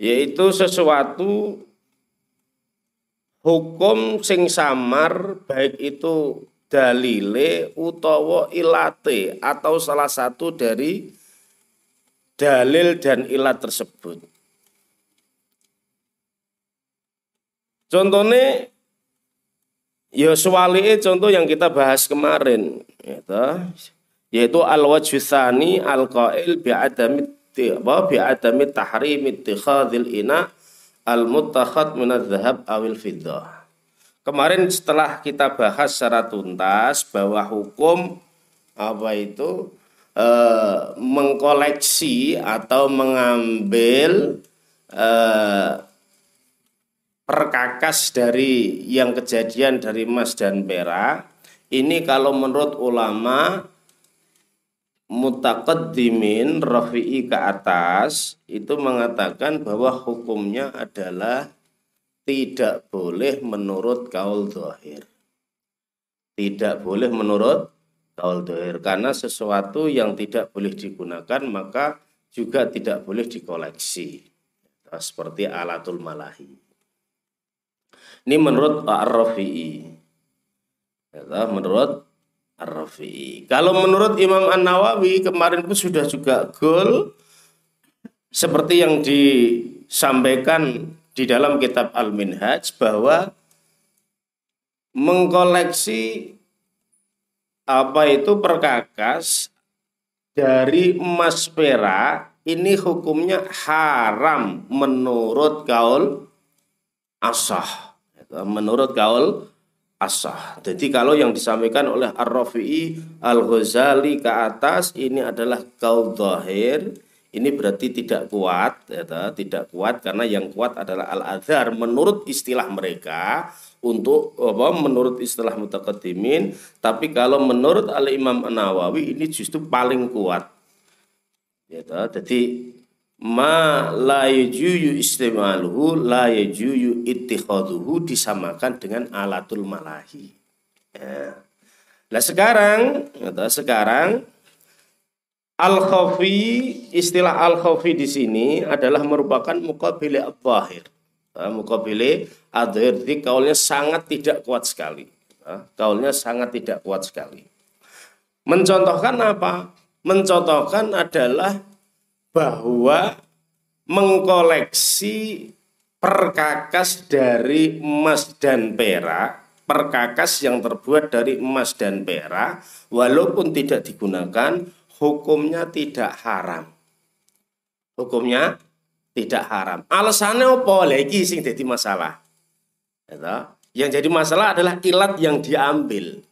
yaitu sesuatu hukum sing samar baik itu dalile utawa ilate atau salah satu dari dalil dan ilat tersebut. Contohnya ya swali contoh yang kita bahas kemarin yaitu, yaitu al wajhusani al qail bi adami apa bi adami tahrim ittikhadil ina al muttakhad min dzahab awil fiddah. Kemarin setelah kita bahas secara tuntas bahwa hukum apa itu e, mengkoleksi atau mengambil e, perkakas dari yang kejadian dari emas dan perak ini kalau menurut ulama mutaqaddimin rafi'i ke atas itu mengatakan bahwa hukumnya adalah tidak boleh menurut kaul dohir. Tidak boleh menurut kaul dohir. Karena sesuatu yang tidak boleh digunakan maka juga tidak boleh dikoleksi. Seperti alatul malahi. Ini menurut Ar-Rafi'i. Ya, menurut Ar-Rafi'i. Kalau menurut Imam An-Nawawi kemarin pun sudah juga gol seperti yang disampaikan di dalam kitab Al-Minhaj bahwa mengkoleksi apa itu perkakas dari emas perak ini hukumnya haram menurut kaul asah menurut kaul asah. Jadi kalau yang disampaikan oleh Ar-Rafi'i Al-Ghazali ke atas ini adalah kaul zahir, ini berarti tidak kuat, ya, tidak kuat karena yang kuat adalah al-adhar menurut istilah mereka untuk apa menurut istilah mutaqaddimin, tapi kalau menurut Al-Imam An-Nawawi ini justru paling kuat. Ya, jadi ma la yajuyu istimaluhu la yajuyu ittikhaduhu disamakan dengan alatul malahi. Ya. Nah sekarang, sekarang al khafi istilah al khafi di sini adalah merupakan mukabili al-zahir. Mukabili al-zahir, jadi kaulnya sangat tidak kuat sekali. Kaulnya sangat tidak kuat sekali. Mencontohkan apa? Mencontohkan adalah bahwa mengkoleksi perkakas dari emas dan perak, perkakas yang terbuat dari emas dan perak, walaupun tidak digunakan, hukumnya tidak haram. Hukumnya tidak haram. Alasannya apa lagi sing jadi masalah? Yang jadi masalah adalah ilat yang diambil.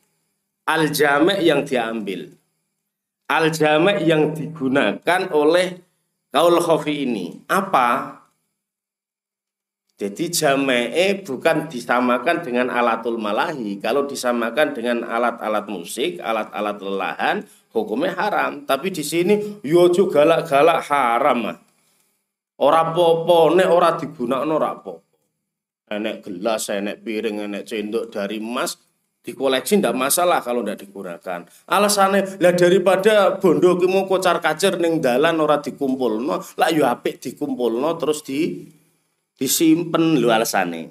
Al-jame' yang diambil. Al-jame' yang digunakan oleh kaul khofi ini apa? Jadi jame'e bukan disamakan dengan alatul malahi. Kalau disamakan dengan alat-alat musik, alat-alat lelahan, hukumnya haram. Tapi di sini yo juga galak-galak haram ah. Ora popo nek ora digunakan ora popo. Enek gelas, enek piring, enek cendok dari emas dikoleksi ndak masalah kalau ndak digunakan. Alasannya lah daripada bondo mau kocar kacir ning dalan ora dikumpulno, lah yo apik dikumpulno terus di disimpen lho alasane.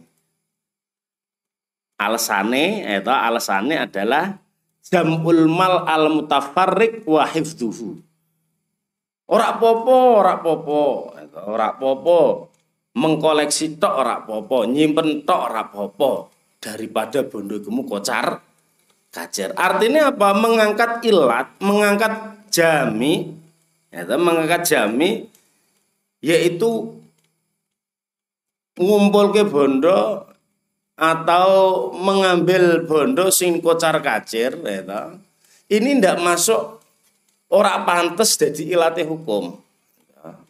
Alasane itu alasane adalah jamul mal al mutafarriq wa hifdzuhu. Ora popo, ora popo, ora popo. Mengkoleksi tok ora popo, nyimpen tok ora popo daripada bondo kamu kocar kacer. Artinya apa? Mengangkat ilat, mengangkat jami, ya, mengangkat jami, yaitu ngumpul ke bondo atau mengambil bondo sing kocar kacir, ya, ini ndak masuk ora pantas jadi ilate hukum.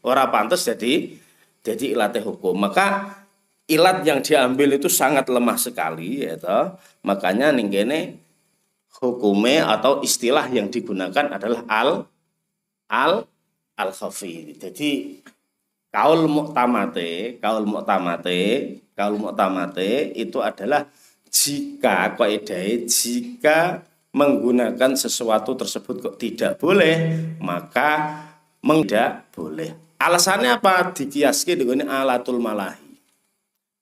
Ora pantas jadi jadi ilate hukum. Maka ilat yang diambil itu sangat lemah sekali ya toh. makanya ninggene hukume atau istilah yang digunakan adalah al al al khafi jadi kaul muktamate kaul muktamate kaul muktamate itu adalah jika kaidah jika menggunakan sesuatu tersebut kok tidak boleh maka tidak boleh Alasannya apa? Dikiaski dengan alatul malahi.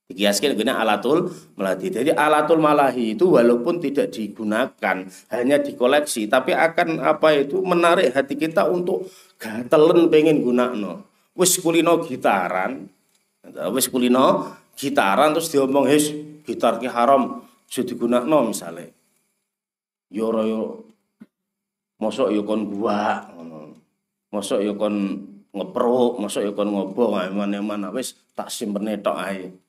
Dikiaskan dengan alatul malahi. Jadi alatul malahi itu walaupun tidak digunakan, hanya dikoleksi, tapi akan apa itu menarik hati kita untuk gatelen pengen gunakno. Wis kulino gitaran, wis kulino gitaran terus diomong hes gitar ki haram sudah digunakno misalnya. Yoro yo mosok yo kon gua Mosok yo kon ngepruk, mosok yo kon ngobong, mana-mana wis tak simpen tok ae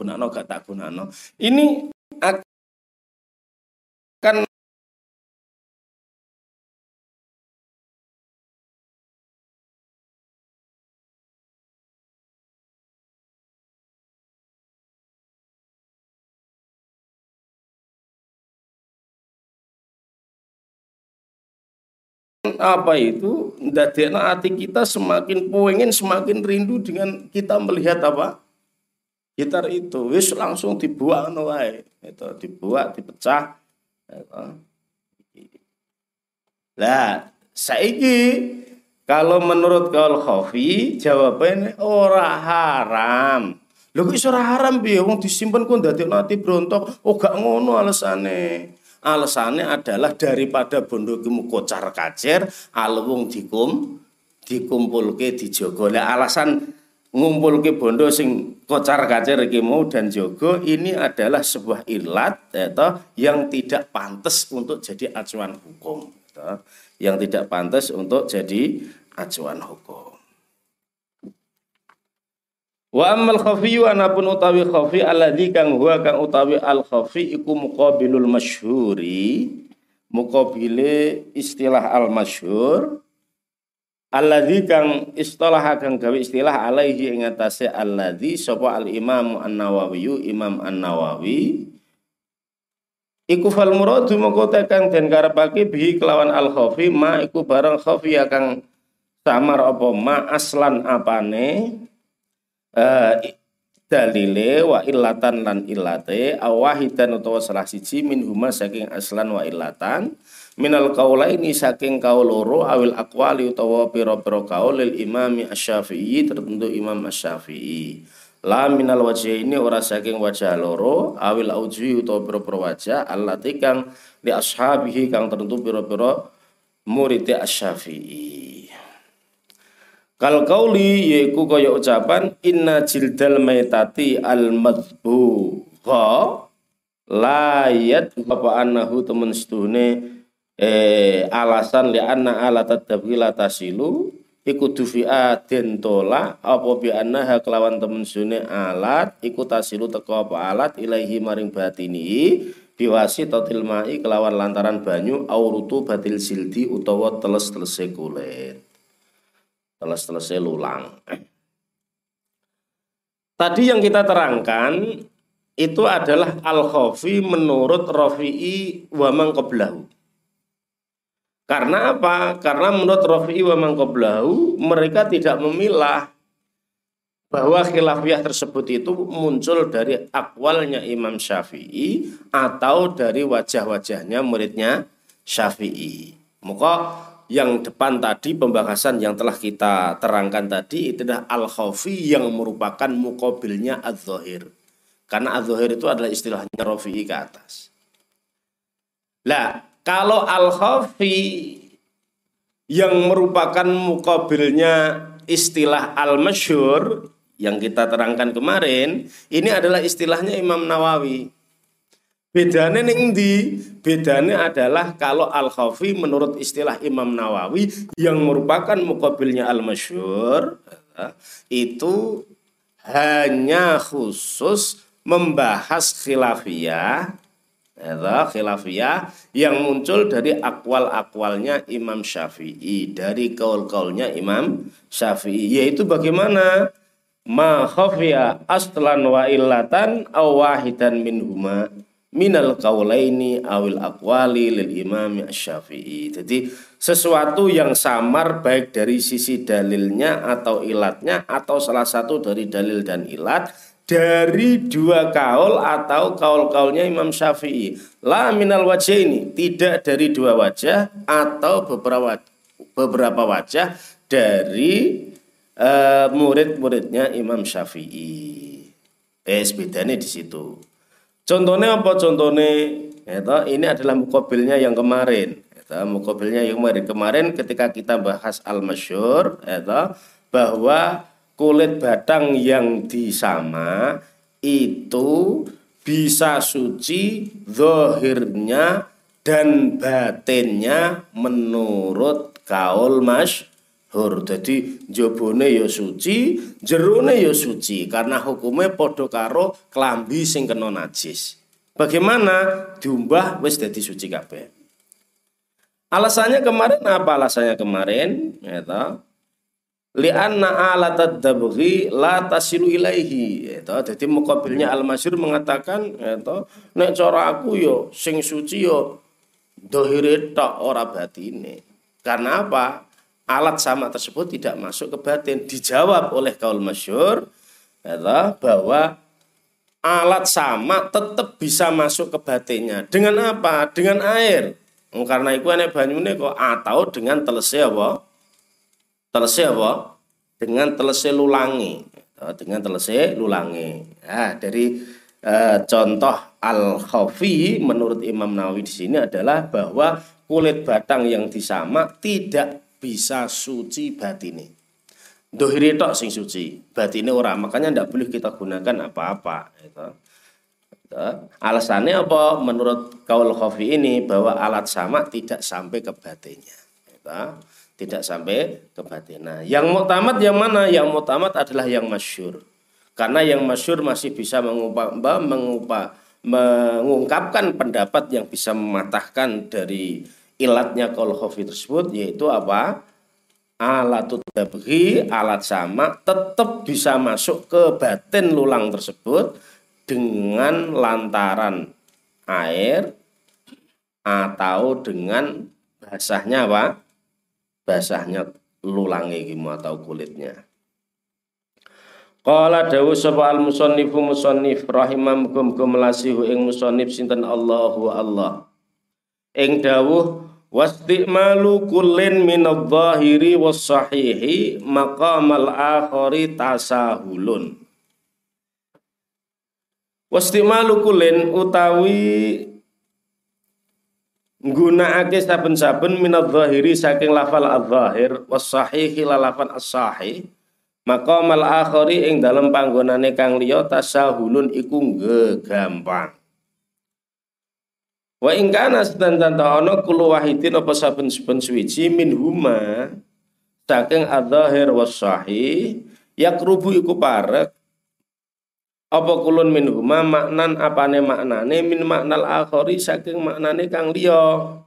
gunakno gak tak gunakno. Ini akan apa itu ndadekno hati kita semakin pengen semakin rindu dengan kita melihat apa gitar itu wis langsung dibuang wae. Itu dibuat dipecah lah saiki kalau menurut kaul khafi jawabannya ora haram. Lho kok ora haram piye? Wong disimpen kok ndadekno ati brontok oh gak ngono alasane alasannya adalah daripada bondo kemu kocar kacir alwung dikum dikumpulke dijogo. Alasan ngumpul ke bondo sing kocar kacir mau dan jogo ini adalah sebuah ilat atau yang tidak pantas untuk jadi acuan hukum atau yang tidak pantas untuk jadi acuan hukum. Wa ammal khafiyu anapun utawi khafi alladzi kang huwa kang utawi al khafi iku muqabilul masyhuri. Muqabile istilah al masyhur Alladzi kang istilah kang gawe istilah alaihi ing atase alladzi sapa al Imam An-Nawawi Imam An-Nawawi. Iku fal muradu moko kang den karepake bihi kelawan al khafi ma iku barang khafi kang samar apa ma aslan apane uh, dalile wa illatan lan illate awahidan utawa salah siji min huma saking aslan wa illatan minal ini saking kaul loro awil akwali utawa pira-pira kaul lil imami asy-syafi'i tertentu imam asy-syafi'i la minal wajah ini ora saking wajah loro awil auji utawa pira-pira wajah allati kang li ashabihi kang tertentu pira-pira murid asy-syafi'i Kal kauli yaiku kaya ucapan inna jildal maitati al madbugha layat apa anahu temen setuhne eh, alasan li anna ala tadabila tasilu iku dufi'a den tola apa bi annaha kelawan temen sune alat iku tasilu teko apa alat ilaihi maring batini biwasi totil mai kelawan lantaran banyu aurutu batil sildi utawa teles-telese kulit. Teles-telese lulang. Tadi yang kita terangkan itu adalah al-khafi menurut Rafi'i wa man karena apa? Karena menurut Rafi'i wa Mangkoblahu mereka tidak memilah bahwa khilafiyah tersebut itu muncul dari akwalnya Imam Syafi'i atau dari wajah-wajahnya muridnya Syafi'i. Maka yang depan tadi pembahasan yang telah kita terangkan tadi itu adalah al-khafi yang merupakan mukobilnya az-zahir. Karena az-zahir itu adalah istilahnya Rafi'i ke atas. Lah, kalau al-khafi yang merupakan mukabilnya istilah al-masyhur yang kita terangkan kemarin, ini adalah istilahnya Imam Nawawi. Bedanya ning di bedanya adalah kalau al-khafi menurut istilah Imam Nawawi yang merupakan mukabilnya al-masyhur itu hanya khusus membahas khilafiyah khilafiyah yang muncul dari akwal-akwalnya Imam Syafi'i dari kaul-kaulnya Imam Syafi'i yaitu bagaimana? Ma khafiya aslan wa illatan aw wahidan minhuma minal kaulaini awil akwali lil imam syafi'i. Jadi sesuatu yang samar baik dari sisi dalilnya atau ilatnya atau salah satu dari dalil dan ilat dari dua kaul atau kaul-kaulnya Imam Syafi'i. La minal wajah ini tidak dari dua wajah atau beberapa beberapa wajah dari uh, murid-muridnya Imam Syafi'i. Eh, bedanya di situ. Contohnya apa? Contohnya itu ini adalah mukobilnya yang kemarin. Itu, mukobilnya yang kemarin. Kemarin ketika kita bahas al-masyur, itu bahwa kulit batang yang disama itu bisa suci zohirnya dan batinnya menurut kaul mas hur. Jadi jobone ya suci, jerone ya suci karena hukumnya podo karo klambi sing kena najis. Bagaimana diumbah wis dadi suci kabeh. Alasannya kemarin apa alasannya kemarin? Ya Lianna alat dabghi la tasilu ilaihi. Ya Jadi mukabilnya Al-Masyur mengatakan ya nek cara aku yo sing suci yo dohire tok ora batine. Karena apa? alat sama tersebut tidak masuk ke batin. Dijawab oleh kaul masyur adalah bahwa alat sama tetap bisa masuk ke batinnya. Dengan apa? Dengan air. Oh, karena itu aneh banyune kok atau dengan telese apa? Telese apa? Dengan telese lulangi. Oh, dengan telese lulangi. Nah, dari eh, contoh al-khafi menurut Imam Nawawi di sini adalah bahwa kulit batang yang disamak tidak bisa suci batini. Dohiri tok sing suci, batini ora. Makanya tidak boleh kita gunakan apa-apa. Gitu. Gitu. Alasannya apa? Menurut kaul khafi ini bahwa alat sama tidak sampai ke batinnya. Tidak sampai ke batin. Nah, yang muktamad yang mana? Yang muktamad adalah yang masyur. Karena yang masyur masih bisa mengupah, mengupah, mengungkapkan pendapat yang bisa mematahkan dari ilatnya kalau khafi tersebut yaitu apa? Alatut tabghi, alat sama tetap bisa masuk ke batin lulang tersebut dengan lantaran air atau dengan basahnya apa? Basahnya lulang gitu atau kulitnya. Qala dawu sapa al musannifu musannif rahimam kum kum lasihu ing musannif sinten Allahu Allah. Ing dawuh Wastimalu kullin minadh-dhahiri was-sahihi maqamal akhari tasahulun. Wastimalu kullin utawi nggunakake saben-saben minadh-dhahiri saking lafal adh-dhahir was-sahihi lafal as-sahih maqamal akhari ing dalem panggonane kang liya tasahulun iku gampang. Wa ing kana sedanten ana kula wahidin apa saben-saben suwiji min huma saking adzahir was sahih yakrubu iku parek apa kulun min huma maknan apane maknane min maknal akhari saking maknane kang liya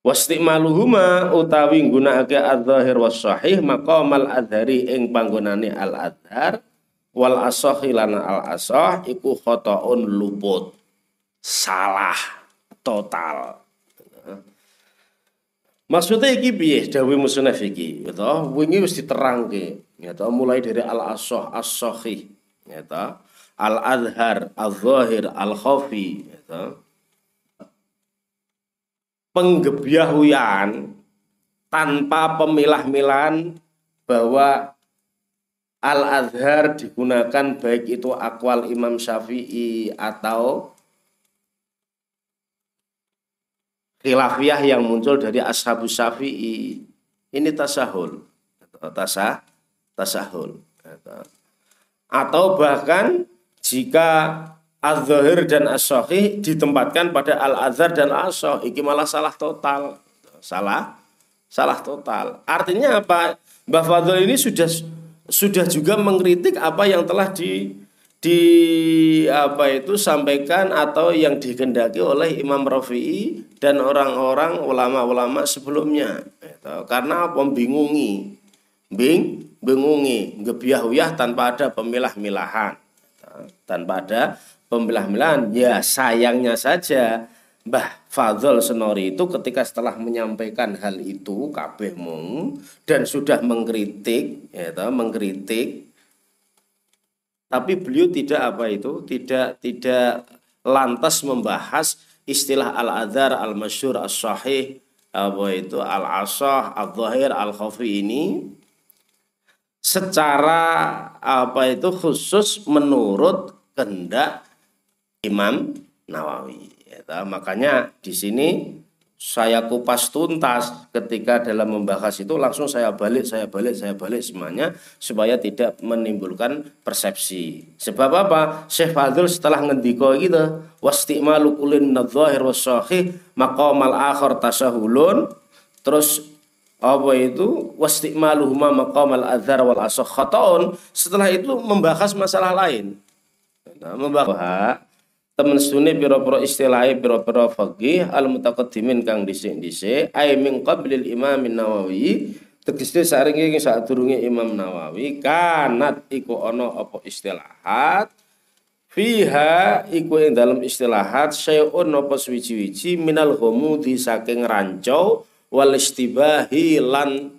Wastimaluhuma utawi nggunakake adzahir was sahih maqamal adhari ing panggonane al adhar wal asahi lan al asah iku khotoun luput salah total. Maksudnya iki piye dawuh musnaf iki? Ya to, wingi wis diterangke. Ya to, mulai dari al-asah as-sahih, ya to, al-azhar, al-zahir, al-khafi, ya to. Penggebiahuyan tanpa pemilah-milahan bahwa al-azhar digunakan baik itu akwal Imam Syafi'i atau khilafiyah yang muncul dari ashabu syafi'i. Ini tasahul. Tasah tasahul atau bahkan jika az-zahir dan as ditempatkan pada al-azhar dan al-asah iki malah salah total. Salah salah total. Artinya apa? Mbah Fadl ini sudah sudah juga mengkritik apa yang telah di di apa itu sampaikan atau yang dikendaki oleh Imam Rafi'i dan orang-orang ulama-ulama sebelumnya. Itu. karena membingungi. Bing bingungi gebiah tanpa ada pemilah-milahan. Tanpa ada pemilah-milahan. Ya sayangnya saja Mbah Fadl Senori itu ketika setelah menyampaikan hal itu kabeh mung dan sudah mengkritik ya mengkritik. Tapi beliau tidak apa itu tidak tidak lantas membahas istilah al-adhar al-masyhur as-sahih apa itu al-asah al-zahir al-khafi ini secara apa itu khusus menurut kehendak Imam Nawawi. Ya, makanya di sini saya kupas tuntas ketika dalam membahas itu langsung saya balik, saya balik, saya balik semuanya supaya tidak menimbulkan persepsi. Sebab apa? Syekh Fadil setelah ngendiko gitu, wastimalu kulin nadzahir wasahih maqamal akhir tasahulun terus apa itu? Wastimaluhuma maqamal adzhar wal asah. Khataun. Setelah itu membahas masalah lain. Nah, membahas temen sunni pira-pira istilahi pira-pira faqih al mutaqaddimin kang dhisik-dhisik ai min qablil imam Nawawi tegese saringe sadurunge Imam Nawawi kanat iku ana apa istilahat? Fiha iku ing dalam istilahat syai'un apa suwi-wiji minal ghumudi saking rancau wal istibahi lan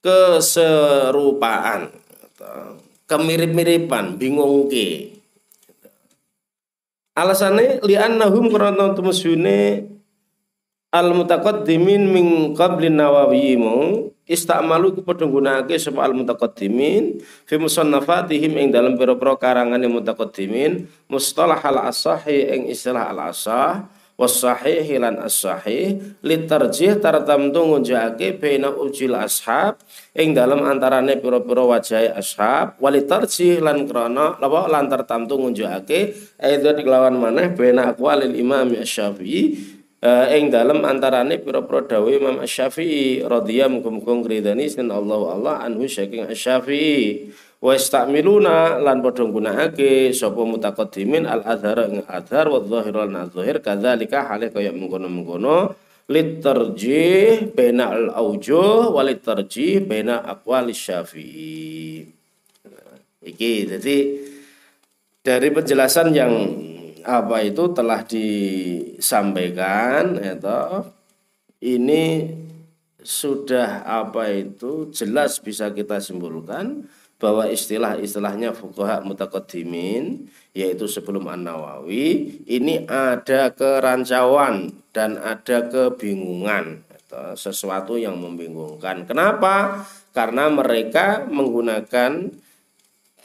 keserupaan. Kemirip-miripan bingung ke. Alasannya li'annahum karena tumusyune al mutaqaddimin min qabli nawawi mau istamalu kepada gunake sapa al mutaqaddimin fi musannafatihim ing dalam pira-pira karangane mutaqaddimin mustalah al asahi ing istilah al asah wasahih lan as-sahih litarjih tartamtu ngunjake ujil ashab ing dalam antarane pira-pira wajahe ashab walitarjih lan krana apa lan tartamtu ngunjake aidha kelawan maneh baina aqwalil imam asy-syafi'i ing dalam antarane pira-pira dawuh Imam Asy-Syafi'i radhiyallahu muga-muga ngridani Allah Allah anhu saking Asy-Syafi'i wa istamiluna lan padha nggunakake sapa mutaqaddimin al adhar ing adhar wa dhahir lan dhahir kadzalika hale kaya mengkono-mengkono. Litarjih baina al aujuh wa litarjih baina aqwal syafi'i. Iki jadi dari penjelasan yang apa itu telah disampaikan itu ini sudah apa itu jelas bisa kita simpulkan bahwa istilah-istilahnya fuqaha mutaqaddimin yaitu sebelum An-Nawawi ini ada kerancauan dan ada kebingungan sesuatu yang membingungkan. Kenapa? Karena mereka menggunakan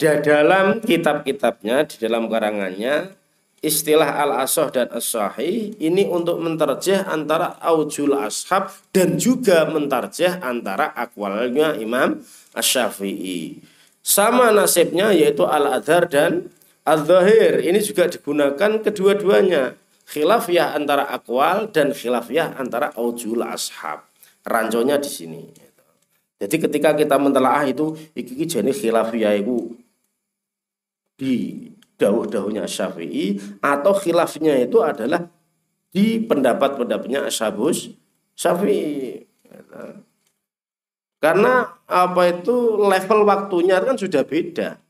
di dalam kitab-kitabnya, di dalam karangannya istilah al-asoh dan as-sahih ini untuk menterjah antara aujul ashab dan juga menterjah antara akwalnya Imam Asy-Syafi'i. Sama nasibnya yaitu al-adhar dan al-zahir. Ini juga digunakan kedua-duanya. Khilafiyah antara akwal dan khilafiyah antara aujul ashab. Ranconya di sini. Jadi ketika kita mentelaah itu iki jadi khilafiyah itu di dawuh-dawuhnya Syafi'i atau khilafnya itu adalah di pendapat-pendapatnya Ashabus Syafi'i. Karena apa itu level waktunya kan sudah beda.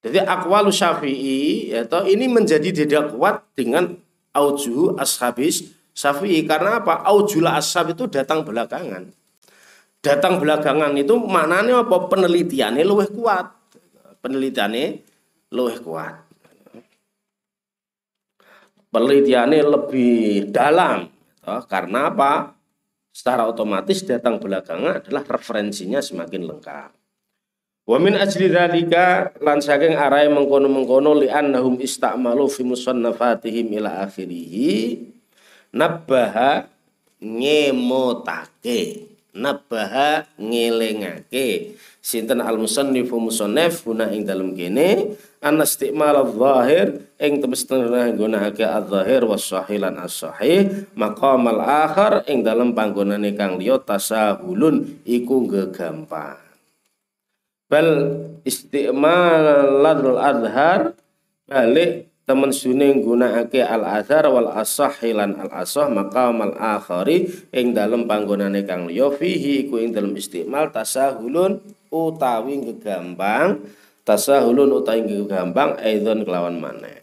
Jadi akwalu syafi'i ya ini menjadi tidak kuat dengan auju ashabis syafi'i karena apa? Aujul ashab itu datang belakangan. Datang belakangan itu maknanya apa? Penelitiannya lebih kuat. Penelitiannya lebih kuat. Penelitiannya lebih dalam. Karena apa? secara otomatis datang belakangan adalah referensinya semakin lengkap. Wa min ajli dzalika lan saking arai mengkono-mengkono li annahum istamalu fi musannafatihim ila akhirih nabbaha ngemotake nabbaha ngelengake sinten al musannifu musannif guna ing dalem kene. An istimal zahir ing temestene gunakake az-zahir was sahih lan as-sahih. Maqam al akhar ing dalem panggonane kang liya tasahulun iku gegampang bal istimal al-adhar balik temen sune nggunakake al azhar wal asah lan al asah maka al akhari ing dalem panggonane kang liya fihi iku ing dalem istimal tasahulun utawi gegambang tasahulun utawi gegambang aidon kelawan maneh.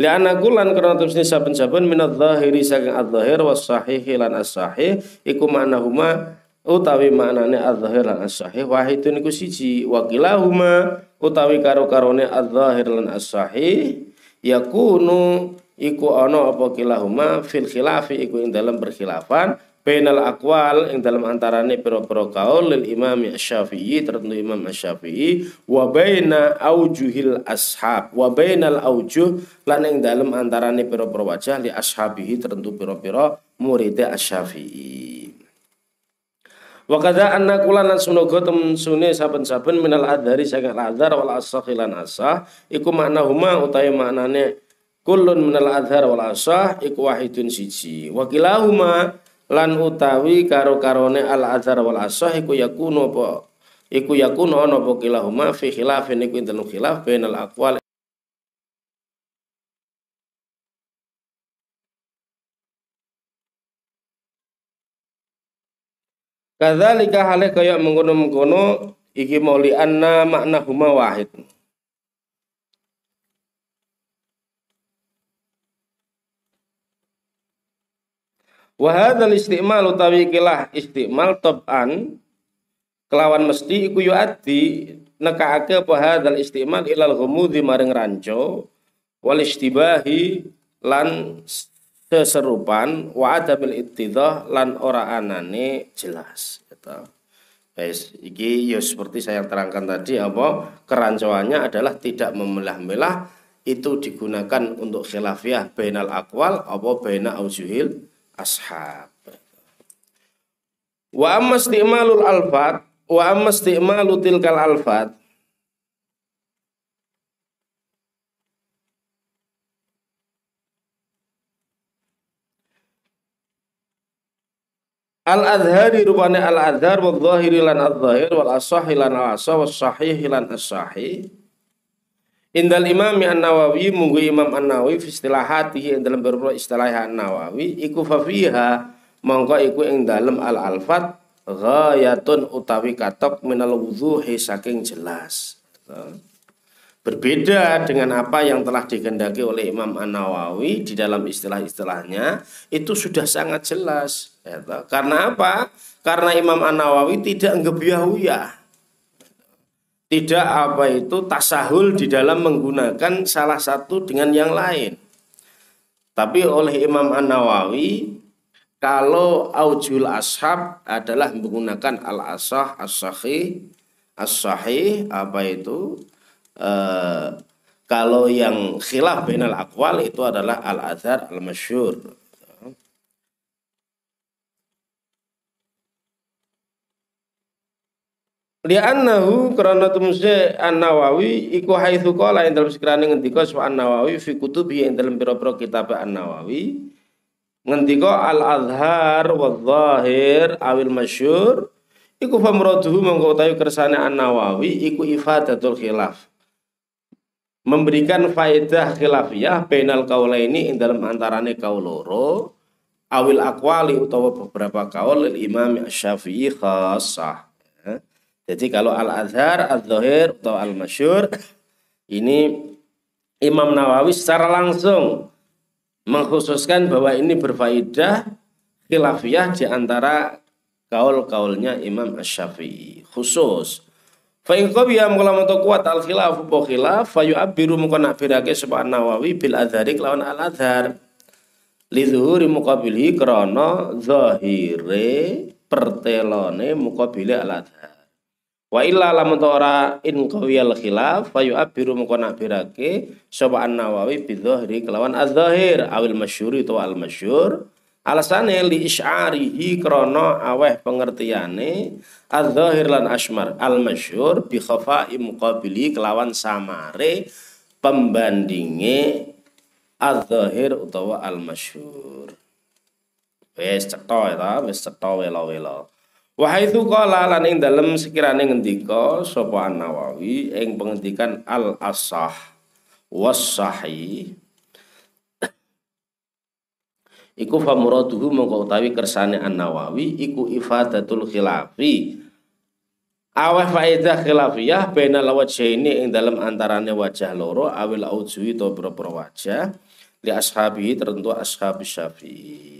Liana kulan karena terusnya saben-saben minat zahiri saking adzahir was sahih lan as-sahih iku huma utawi maknane adzahir lan as-sahih wahidun iku siji wa kilahuma utawi karo-karone adzahir lan as-sahih yakunu iku ana apa kilahuma fil khilafi iku ing dalam berkhilafan bainal aqwal ing dalam antarane pira-pira kaul lil Imam Asy-Syafi'i tertentu Imam Asy-Syafi'i wa baina aujuhil ashab wa bainal aujuh lan ing dalam antarane pira-pira wajah li ashabihi tertentu pira-pira murid Asy-Syafi'i Wa kadza anna sunogo temen sune saben-saben minal adhari adhar wal asah lan asah iku makna huma utawi maknane kulun minal adhar wal asah iku wahidun siji. Wa kilahuma lan utawi karo karone al azhar wal asah iku yakunu apa iku yakunu ana apa kilahuma fi khilafin iku dalam khilaf bainal aqwal Kadzalika hale kaya mengkono-mengkono iki mauli anna makna huma wahid. Wahadal istimal utawi kilah istimal tab'an kelawan mesti iku yu'addi nekaake apa hadal istimal ilal ghumudi maring ranco wal istibahi lan seserupan wa adabil ittidah lan ora anane jelas gitu. Guys, iki ya seperti saya terangkan tadi apa kerancuannya adalah tidak memilah-milah itu digunakan untuk khilafiyah bainal akwal apa baina aujuhil ashab. Wa amma istimalul alfat wa amma istimalu tilkal alfat Al adhari rupane al adhar wa dhahiri lan al dhahir wal asahi lan al asah was sahih lan as sahih Indal Imam An-Nawawi munggu Imam An-Nawawi fi istilahatihi ing dalam beberapa istilah An-Nawawi iku fafiha mongko iku ing dalam al-alfat ghayatun utawi katok minal wudhuhi saking jelas. Berbeda dengan apa yang telah digendaki oleh Imam An-Nawawi di dalam istilah-istilahnya itu sudah sangat jelas. Karena apa? Karena Imam An-Nawawi tidak ngebiahuyah tidak apa itu tasahul di dalam menggunakan salah satu dengan yang lain. Tapi oleh Imam An-Nawawi kalau aujul ashab adalah menggunakan al-asah as-sahih as-sahih apa itu eh, kalau yang khilaf bainal aqwal itu adalah al-azhar al-masyhur Li'annahu karena temuse An-Nawawi iku haitsu qala ing dalem sekirane ngendika sapa An-Nawawi fi kutubi ing dalem pira-pira kitab An-Nawawi ngendika al-azhar wa zahir awil masyhur iku famraduhu mongko utawi kersane An-Nawawi iku ifadatul khilaf. Memberikan faedah khilafiyah bainal kaulaini ing dalam antarane kaul loro awil aqwali utawa beberapa kaul Imam Asy-Syafi'i khassah jadi kalau Al-Azhar, Al-Zahir atau Al-Masyur ini Imam Nawawi secara langsung mengkhususkan bahwa ini berfaedah khilafiyah di antara kaul-kaulnya Imam Asy-Syafi'i khusus. Fa in qawiya mula kuat al khilaf apa khilaf fa yu'abbiru mungko nak birake sapa Nawawi bil azhari lawan al azhar. Li zuhuri muqabili krana zahire pertelone muqabile al azhar. Wa illa lamun ora in qawiyal khilaf fa yu'abbiru mengko nakbirake sapa An-Nawawi bidzahri kelawan az-zahir awil masyhur itu al masyhur. Alasane li isyarihi krana aweh pengertiane az-zahir lan asmar al masyhur bi khafa'i muqabili kelawan samare pembandinge az-zahir utawa al masyhur. Wis cetha ta wis cetha wela-wela Wahai itu qala lan ing dalem sekirane ngendika sapa An-Nawawi ing pengendikan al-asah was sahih iku famuraduhu mongko utawi kersane An-Nawawi iku ifadatul khilafi. Awah faedah khilafiyah bainal wajhaini ing dalam antarane wajah loro awil aujuhi to wajah li ashabi tertentu ashabi syafi'i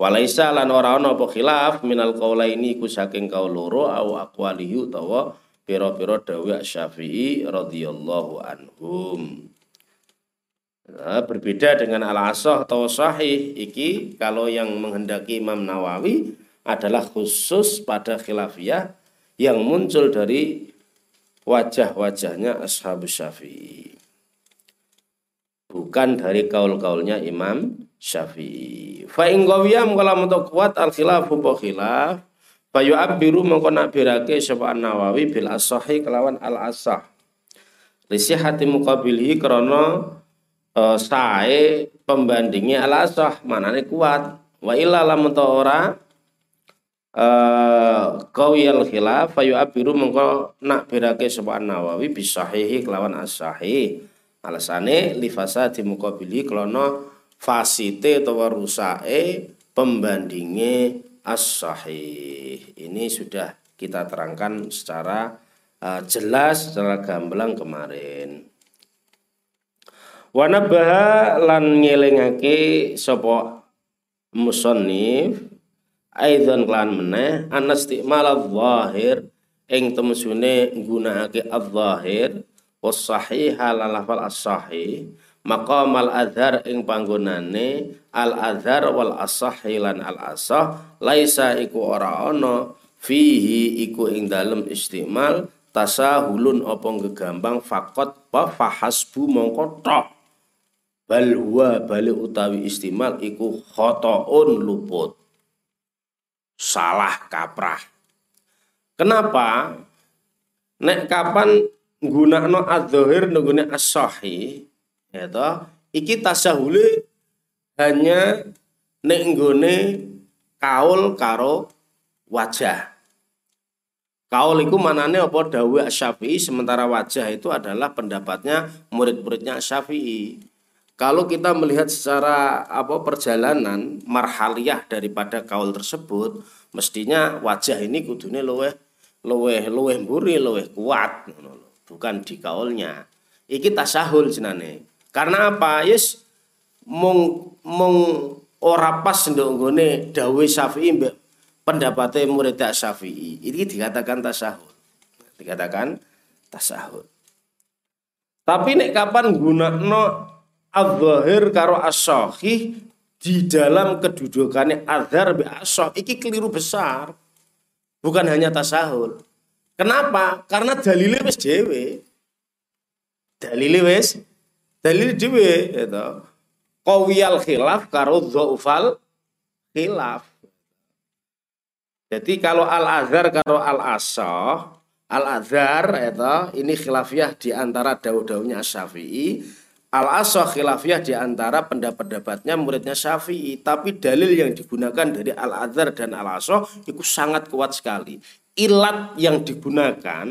Walaisa lan ora ana apa khilaf minal qaulaini ku saking kaul loro au aqwalihi utawa pira-pira dawuh Syafi'i radhiyallahu anhum. Nah, berbeda dengan al-asah atau sahih iki kalau yang menghendaki Imam Nawawi adalah khusus pada khilafiyah yang muncul dari wajah-wajahnya ashab syafi'i bukan dari kaul-kaulnya Imam Syafi'i. Fa ing qawiyam kalau untuk kuat al khilaf apa khilaf Bayu abiru mengkona birake sapa Nawawi bil asahi kelawan al asah. hati mukabilihi krono uh, sae pembandingi al asah manane kuat. Wa illa lam ora uh, al khilaf fayu abiru mengko nak birake sapa Nawawi bisahihi kelawan asahi. Alasane lifasa di mukabili krono fasite atau rusae pembandingi as-sahih. Ini sudah kita terangkan secara uh, jelas secara gamblang kemarin. Wanabaha lan ngelingake sapa musannif aidan klan meneh anastimal adh-dhahir ing temesune nggunakake adh-dhahir was sahih lafal as-sahih maqam al azhar ing panggonane al azhar wal asah lan al asah laisa iku ora ana fihi iku ing dalem istimal tasahulun apa gegambang fakot pa fahasbu mongko tok. Bal huwa bali utawi istimal iku khotoun luput. Salah kaprah. Kenapa? Nek kapan nggunakno adzahir nggone as-sahih ya toh iki tasahule hanya nek nggone kaul karo wajah. Kaul itu manane apa dawe Syafi'i sementara wajah itu adalah pendapatnya murid-muridnya Syafi'i kalau kita melihat secara apa perjalanan marhaliyah daripada kaul tersebut mestinya wajah ini kudune luweh luweh luweh mburi luweh kuat bukan di kaulnya. Iki tasahul jenane karena apa? Yes mung mung ora pas ndok nggone dawuh Syafi'i mbek pendapatnya murid Syafi'i. Ini dikatakan tasahud. Dikatakan tasahud. Tapi nek kapan gunakno adzahir karo as di dalam kedudukannya adzhar bi asah iki keliru besar. Bukan hanya tasahul. Kenapa? Karena dalilnya wis dhewe. Dalilnya wis dalil dhewe itu qawiyal khilaf karo dhaufal khilaf. Jadi kalau al azhar karo al asah al azhar itu ini khilafiyah di antara daud-daudnya syafi'i. Al asah khilafiyah di antara pendapat-pendapatnya muridnya syafi'i. Tapi dalil yang digunakan dari al azhar dan al asah itu sangat kuat sekali. Ilat yang digunakan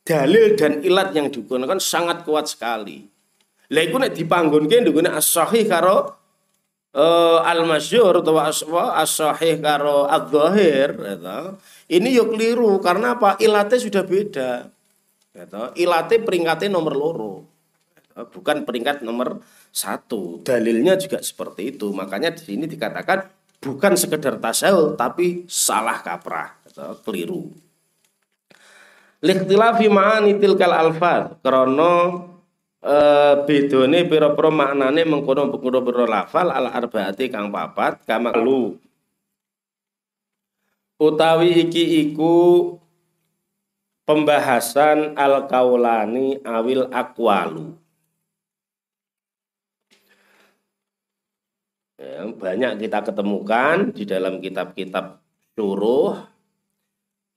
dalil dan ilat yang digunakan sangat kuat sekali lah iku nek dipanggonke ndungone as-sahih karo uh, al-masyhur utawa as-sahih karo adz-dzahir ya Ini yo keliru karena apa? Ilate sudah beda. Ya Ilate peringkatnya nomor loro. Ya Bukan peringkat nomor satu. Dalilnya juga seperti itu. Makanya di sini dikatakan bukan sekedar tasawuf tapi salah kaprah. Ya Keliru. Likhtilafi ma'ani tilkal alfaz. Krono eh bedone pira-pira maknane mengkono pira-pira lafal al arbaati kang papat kamalu utawi iki iku pembahasan al kaulani awil akwalu. Ya, banyak kita ketemukan di dalam kitab-kitab suruh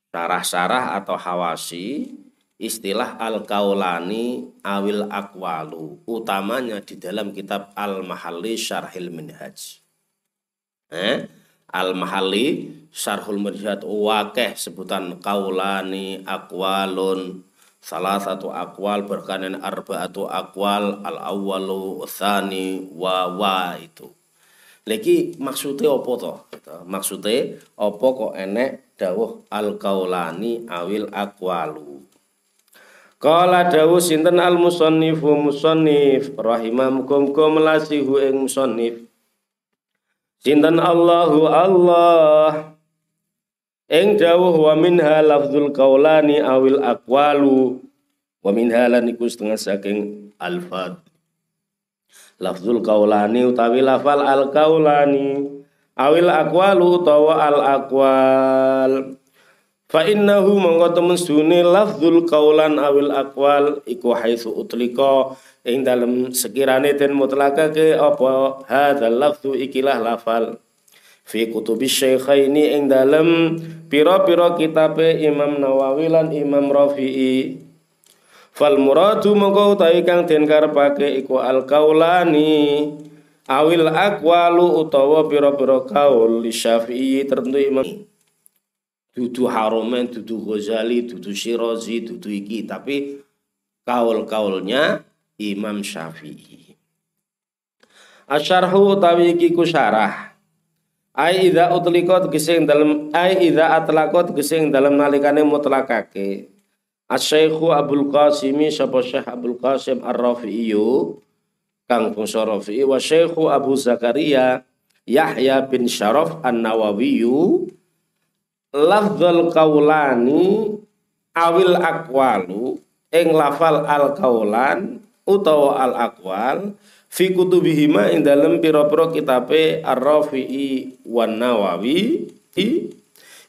sarah-sarah atau hawasi istilah al-kaulani awil akwalu utamanya di dalam kitab al-mahalli syarhil minhaj. Eh? al-mahalli syarhul minhaj wakeh sebutan kaulani akwalun salah satu akwal berkanan arbaatu akwal al awalu thani wa wa itu. Lagi maksudnya apa toh maksudnya apa kok enek dawuh al kaulani awil akwalu Kala dawu sinten al musannifu musannif? Rahimahukum kum lasihu ing musannif. Sinten Allahu Allah? Ing dawuh wa minha lafzul qaulani awil aqwalu. Wa minha lan iku setengah saking alfad. lafzul kaulani utawi lafal al kaulani awil aqwalu utawa al aqwal Fa innahu mongko temen sune lafzul kaulan awil aqwal iku haitsu utlika ing dalem sekirane den mutlakake apa hadzal lafzu ikilah lafal. Fi kutubi syaikhaini ing dalem pira-pira kitabe Imam Nawawi lan Imam Rafi'i. Fal muradu mongko utawi kang den karepake iku al kaulani awil aqwalu utawa pira-pira kaul li Syafi'i tertentu Imam dudu Haromen, dudu Ghazali, dudu Syirazi, dudu iki, tapi kaul-kaulnya Imam Syafi'i. Asyarhu utawi iki ku syarah. Ai idza utliqat gesing dalam ai idza atlaqat gesing dalam nalikane mutlakake. Asy-Syaikhu Abdul Qasimi sapa Syekh Abdul Qasim Ar-Rafi'i Kang Bungsa Rafi'i wa Abu Zakaria Yahya bin Syaraf An-Nawawi lafzul kaulani awil akwalu ing lafal al kaulan utawa al akwal fi kutubihima ing dalem pira-pira kitabe Ar-Rafi'i wan Nawawi i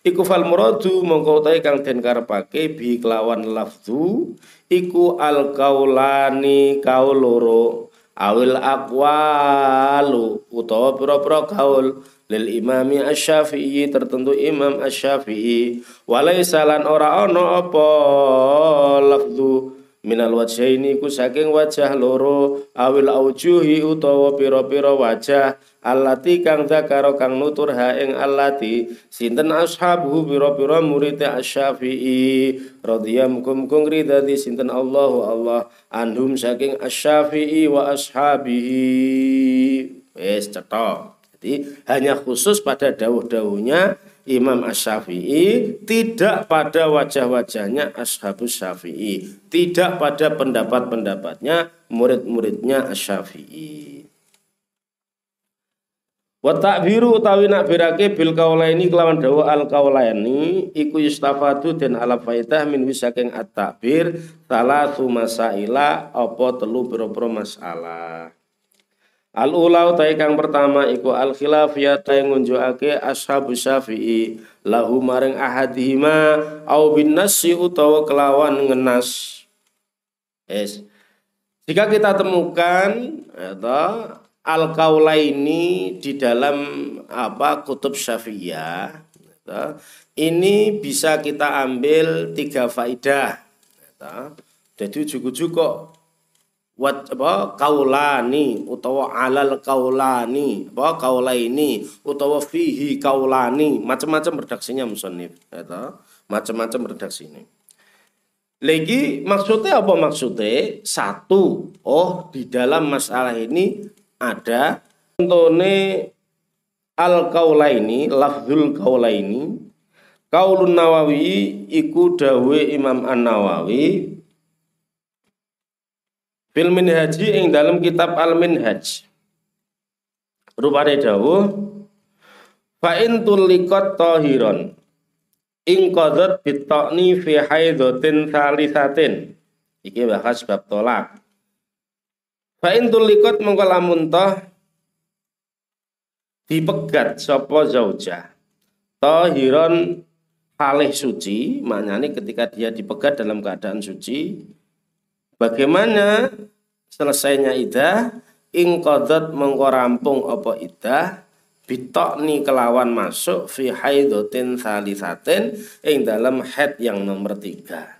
iku fal muradu mongko kang den karepake bi kelawan lafzu iku al kaulani kaul loro awil akwalu utawa pira-pira kaul lil imami asy-syafi'i tertentu imam asy-syafi'i. Walaisa lan ora ana apa minal wajhaini ku saking wajah loro awil aujuhi utawa pira-pira wajah allati kang zakaro kang nutur ha ing allati sinten ashabu pira-pira murid asy-syafi'i radhiyallahu kung ridati sinten Allahu Allah anhum saking asy-syafi'i wa ashabihi wis cetok jadi hanya khusus pada dawuh-dawuhnya Imam Ash-Syafi'i, tidak pada wajah-wajahnya Ashabus Syafi'i, tidak pada pendapat-pendapatnya murid-muridnya Ash-Syafi'i. Wa ta'biru utawi nak birake bil kaulaini kelawan dawa al kaulaini iku yustafadu den ala faidah min wisaking at-ta'bir salatu masaila apa telu pira-pira masalah. Al ula utai kang pertama iku al khilafiyah yang ngunjukake ashabu syafi'i lahu maring ahadihima au bin nasi utawa kelawan ngenas. Yes. Jika kita temukan atau al kaulaini di dalam apa kutub syafi'iyah ini bisa kita ambil tiga faidah. Jadi ujuk-ujuk kok wat apa kaulani utawa alal kaulani apa kaulaini utawa fihi kaulani. Macam-macam redaksinya musannif ya macam-macam redaksi ini lagi maksudnya apa maksudnya? Satu oh di dalam masalah ini ada contohnya al kaulaini lafzul kaulaini. Kaulun nawawi iku dawe imam an nawawi Fil minhaji ing dalam kitab al minhaj. Rupane dawuh fa in tuliqat tahiron ing qadat bitaqni fi haidhatin salisatin. Iki bahas bab tolak. Fa in tuliqat mongko lamun dipegat sapa zaujah. Tahiron halih suci, maknanya ketika dia dipegat dalam keadaan suci, Bagaimana selesainya idah ing qadat mengko rampung apa idah bitokni kelawan masuk fi haidotin salisatin ing dalam haid yang nomor tiga.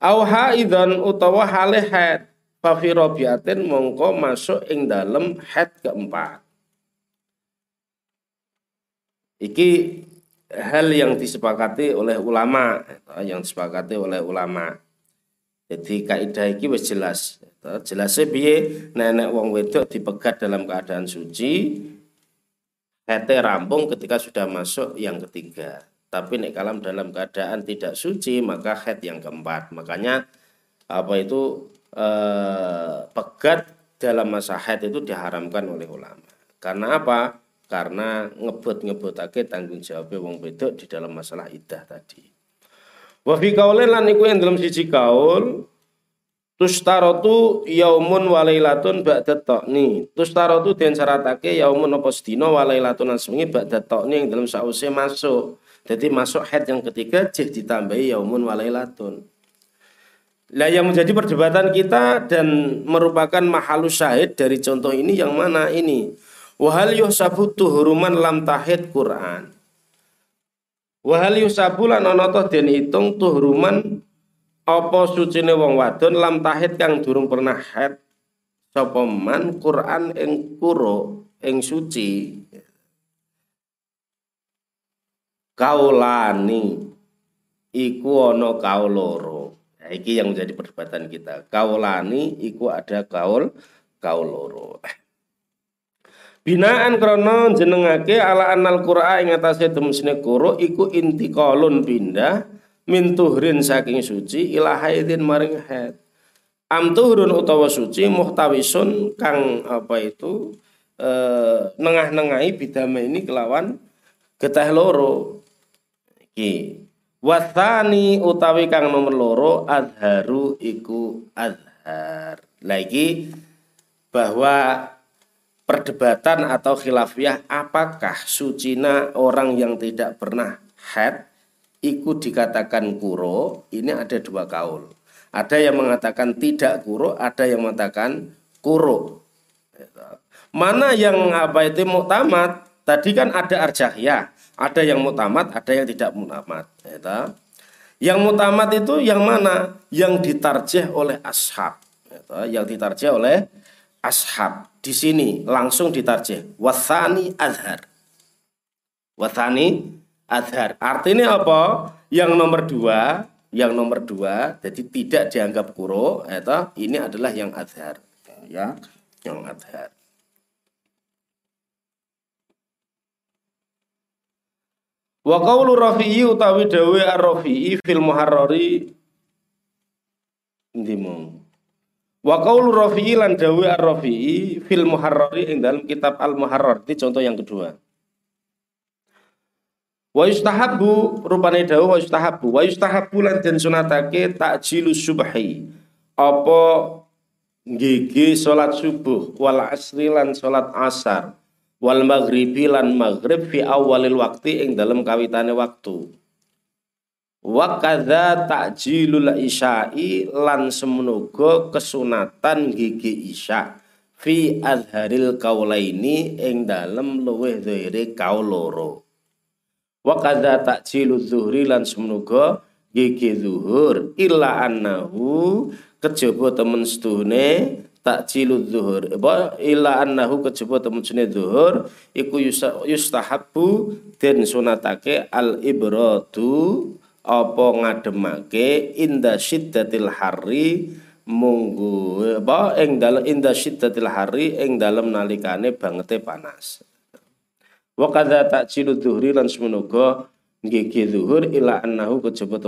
Au haidon utawa hale haid fi robiatin mongko masuk ing dalam haid keempat. Iki hal yang disepakati oleh ulama, yang disepakati oleh ulama. Jadi kaidah iki wis jelas. Jelasnya piye nenek wong wedok dipegat dalam keadaan suci hete rampung ketika sudah masuk yang ketiga. Tapi nek kalam dalam keadaan tidak suci maka head yang keempat. Makanya apa itu eh, pegat dalam masa head itu diharamkan oleh ulama. Karena apa? Karena ngebut-ngebut tanggung jawabnya wong wedok di dalam masalah idah tadi. Wa fi kaulin lan iku yang dalam siji kaul Tustarotu yaumun walailatun ba'da ta'ni. Tustarotu den syaratake yaumun apa sedina walailatun asmingi ba'da ta'ni yang dalam sause masuk. Jadi masuk head yang ketiga jih ditambahi yaumun walailatun. Lah yang menjadi perdebatan kita dan merupakan mahalus syahid dari contoh ini yang mana ini? Wahal yusabu tuhuruman lam tahid Quran. Wahal yusabu lan ana den hitung tuhuruman apa sucine wong wadon lam tahid kang durung pernah haid? Sapa man Quran ing kuro ing suci? Kaulani. Iku ana kaul loro. Nah, iki yang menjadi perdebatan kita. Kaulani iku ada kaul kaul loro Binaan krono jenengake ala anal Qur'an ing atase kuro iku intiqalun pindah min tuhrin saking suci ila haidin maring haid. Am tuhrun utawa suci muhtawisun kang apa itu e, nengah-nengahi bidama ini kelawan getah loro. Iki. Wathani utawi kang nomor loro adharu iku adhar. Lagi bahwa perdebatan atau khilafiyah apakah sucina orang yang tidak pernah haid ikut dikatakan kuro, ini ada dua kaul. Ada yang mengatakan tidak kuro, ada yang mengatakan kuro. Mana yang apa itu muktamad? Tadi kan ada arjahiyah, ada yang muktamad, ada yang tidak muktamad. Yang muktamad itu yang mana? Yang ditarjih oleh ashab. Yang ditarjih oleh ashab. Di sini langsung ditarjih. Wathani azhar. Wathani adhar. Artinya apa? Yang nomor dua, yang nomor dua, jadi tidak dianggap kuro, atau ini adalah yang adhar, ya, yang adhar. Wa qawlu Rafi'i utawi dawe ar-Rafi'i fil Muharrari ndimu. Wa qawlu Rafi'i lan dawe ar-Rafi'i fil Muharrari ing dalam kitab Al-Muharrar. Ini contoh yang kedua. Wa yustahabbu rupane dawuh wa yustahabbu wa yustahabbu lan den sunatake takjilu subhi. Apa gigi salat subuh wal asri lan salat asar wal maghribi lan maghrib fi awalil waktu ing dalam kawitane waktu. Wa kadza takjilul isya'i lan semenuga kesunatan gigi isya fi azharil kaulaini ing dalem luweh dhahire kaul loro. Wa kadza ta'jilu zuhri lan semenuga gigi zuhur illa annahu kejaba temen sedune takjilu zuhur apa illa annahu kejaba temen sedune zuhur iku yustahabbu den sunatake al ibratu apa ngademake? Inda syiddatil hari munggu apa? Ing dalem inda syiddatil hari ing dalem nalikane bangete panas. Wa kadza ta'jilu dhuhri lan semenuga gigi zuhur ila annahu kejaba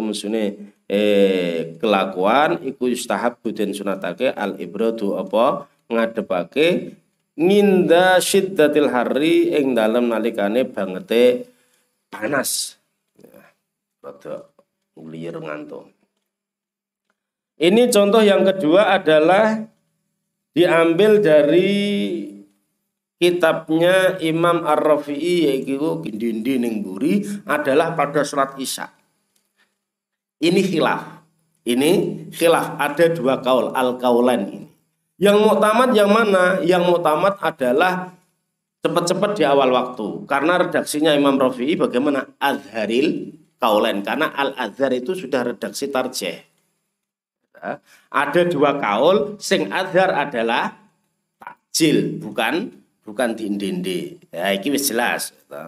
eh kelakuan iku yustahab den sunatake al ibradu apa? Ngadepake nginda syiddatil hari ing dalem nalikane bangete panas. Rada ngliyer ngantuk. Ini contoh yang kedua adalah diambil dari kitabnya Imam Ar-Rafi'i yaitu Gindindi ning buri adalah pada sholat Isya. Ini khilaf. Ini khilaf ada dua kaul al-kaulan ini. Yang muktamad yang mana? Yang muktamad adalah cepat-cepat di awal waktu. Karena redaksinya Imam Rafi'i bagaimana? Azharil kaulan. Karena al-azhar itu sudah redaksi tarjeh. Ada dua kaul, sing azhar adalah takjil, bukan bukan dindindi. Ya, ini wis jelas. Gitu.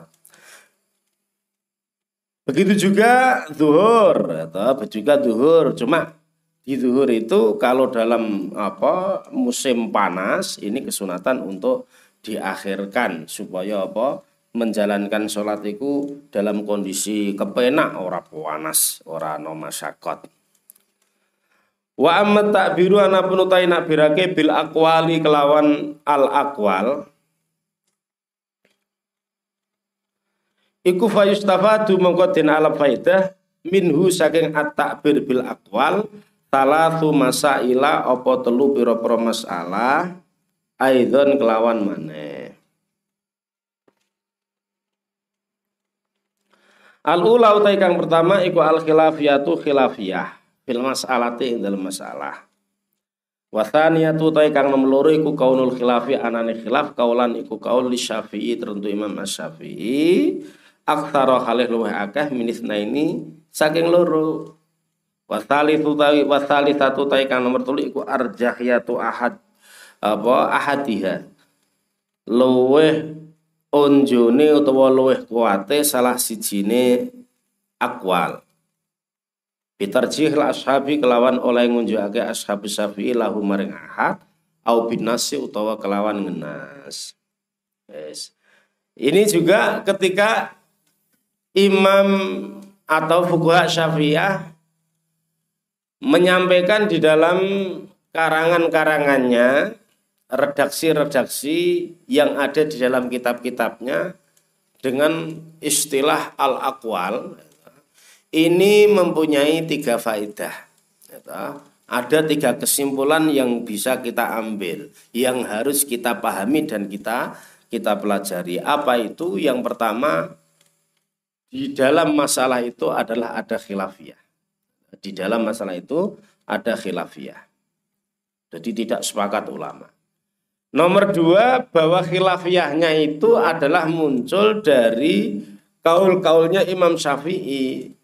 Begitu juga zuhur, gitu. juga zuhur. Cuma di zuhur itu kalau dalam apa musim panas ini kesunatan untuk diakhirkan supaya apa menjalankan sholat itu dalam kondisi kepenak ora panas ora no masyakot. Wa amma takbiru ana penutai nakbirake bil akwali kelawan al akwal. Iku fayustafadu mongko den faidah minhu saking at-takbir bil aqwal talatu masaila apa telu pira-pira masalah aidon kelawan maneh Al ula utai kang pertama iku al khilafiyatu khilafiyah fil mas'alati ing dalam masalah. Wa thaniyatu utai kang nomor loro iku kaunul khilafi anane khilaf kaulan iku kaul li Syafi'i tertentu Imam Asy-Syafi'i aktsara halih luwih akeh minisna ini saking loro. Wa tsalitsu tawi wa tsalitsatu utai kang nomor telu iku arjahiyatu ahad apa ahadiha. Luwih onjone utawa luwih kuate salah sijine akwal Bitarjih la ashabi kelawan oleh ngunjukake ashab syafi'i lahu maring ahad au binasi utawa kelawan ngenas. Yes. Ini juga ketika imam atau fuqaha syafi'ah menyampaikan di dalam karangan-karangannya redaksi-redaksi yang ada di dalam kitab-kitabnya dengan istilah al-aqwal ini mempunyai tiga faedah. Ada tiga kesimpulan yang bisa kita ambil, yang harus kita pahami dan kita kita pelajari. Apa itu? Yang pertama, di dalam masalah itu adalah ada khilafiyah. Di dalam masalah itu ada khilafiyah. Jadi tidak sepakat ulama. Nomor dua, bahwa khilafiyahnya itu adalah muncul dari kaul-kaulnya Imam Syafi'i.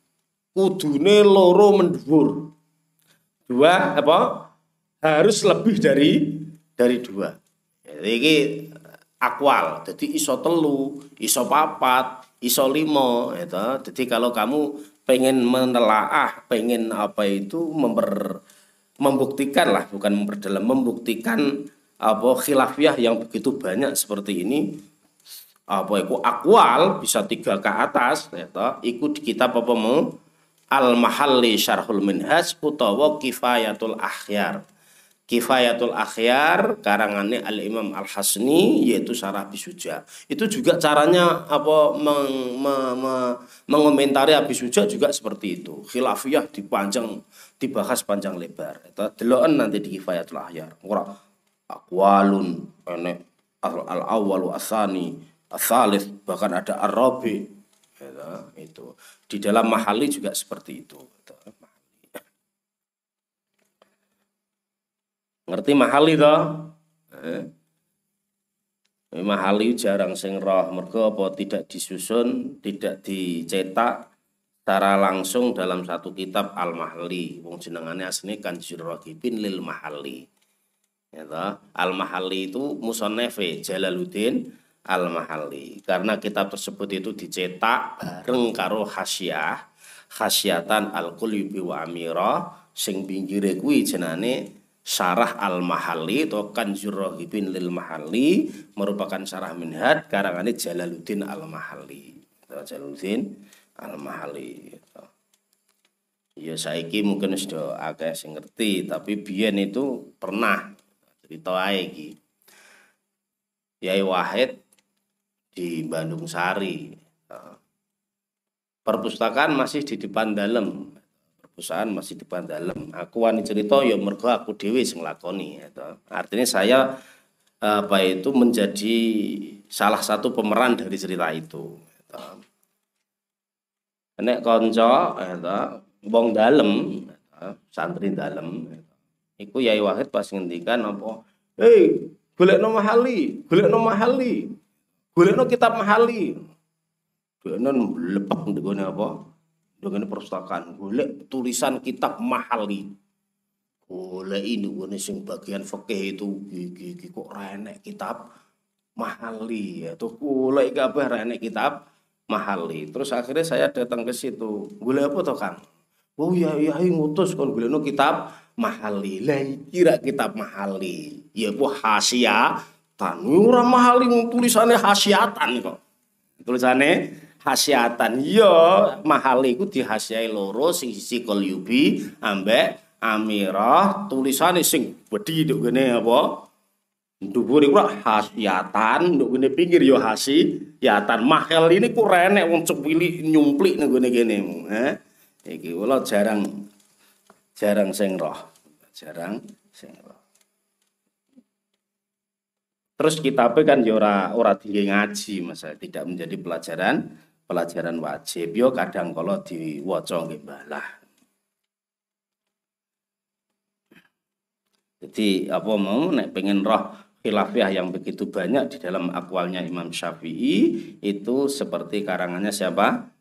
Kudune loro mendhuwur. Dua apa? Harus lebih dari dari dua. Jadi ini akwal. Jadi iso telu, iso papat, iso limo. Itu. Jadi kalau kamu pengen menelaah, pengen apa itu memper membuktikan lah, bukan memperdalam, membuktikan apa khilafiyah yang begitu banyak seperti ini? Apa itu akwal bisa tiga ke atas ya ikut di kitab apa mau? Al mahalli syarhul minhaj utawa kifayatul akhyar. Kifayatul akhyar karangannya al imam al hasni yaitu syarah bisuja itu juga caranya apa meng, me, me, mengomentari abisuja juga seperti itu. Khilafiyah dipanjang dibahas panjang lebar itu deloan nanti di kifayatul akhyar akwalun enek al awalu asani asalis bahkan ada arabi ya, itu. Di dalam mahali juga seperti itu. Ngerti mahali toh? Eh. mahali jarang sing roh. Mergo apa tidak disusun tidak dicetak secara langsung dalam satu kitab al mahali wong jenengane asline rohibin lil mahali ya Al-Mahalli itu musonefe Jalaluddin Al-Mahalli karena kitab tersebut itu dicetak bareng karo hasyiah khasyatan al-qulubi wa amira sing pinggire kuwi jenane Syarah Al-Mahalli atau Kanjur Rohibin lil Mahalli merupakan syarah minhad karangane Jalaluddin Al-Mahalli. Jalaluddin Al-Mahalli. Ya saiki mungkin sudah agak sing ngerti, tapi biyen itu pernah cerita ae iki Yai Wahid di Bandung Sari perpustakaan masih di depan dalam perpustakaan masih di depan dalam aku wani cerita ya mergo aku dewi sing lakoni gitu. artinya saya apa itu menjadi salah satu pemeran dari cerita itu gitu. nek konco gitu, bong dalem santri dalem Iku Yai Wahid pas ngendikan apa? Hei, no mahali, no mahali. no kitab mahali. Dene lepak ndekone apa? Ndekone perpustakaan, golek tulisan kitab mahali. Golek ini gue sing bagian fikih itu gigi kok renek kitab mahali ya tuh golek kabeh renek kitab mahali. Terus akhirnya saya datang ke situ. Golek apa toh Kang? Oh iya iya ngutus kon golekno kitab mahali. Lah kira kitab mahali. Ya bu hasia ora mahali tulisannya hasiatan kok. Tulisannya hasiatan. Ya mahali ku dihasiai loro sing sisi yubi ambek amirah tulisannya sing wedi nduk kene apa? Dhuwur iku hasiatan, nduk kene pinggir ya hasiatan. Mahal ini ku renek wong cepili nyumplik nang gone kene. Eh? Iki jarang jarang sing roh. Jarang sing roh. Terus kitabnya kan ya ora ora ngaji masa tidak menjadi pelajaran pelajaran wajib yo kadang kalau diwaca nggih balah. Jadi apa mau nek pengen roh khilafiyah yang begitu banyak di dalam akwalnya Imam Syafi'i itu seperti karangannya siapa?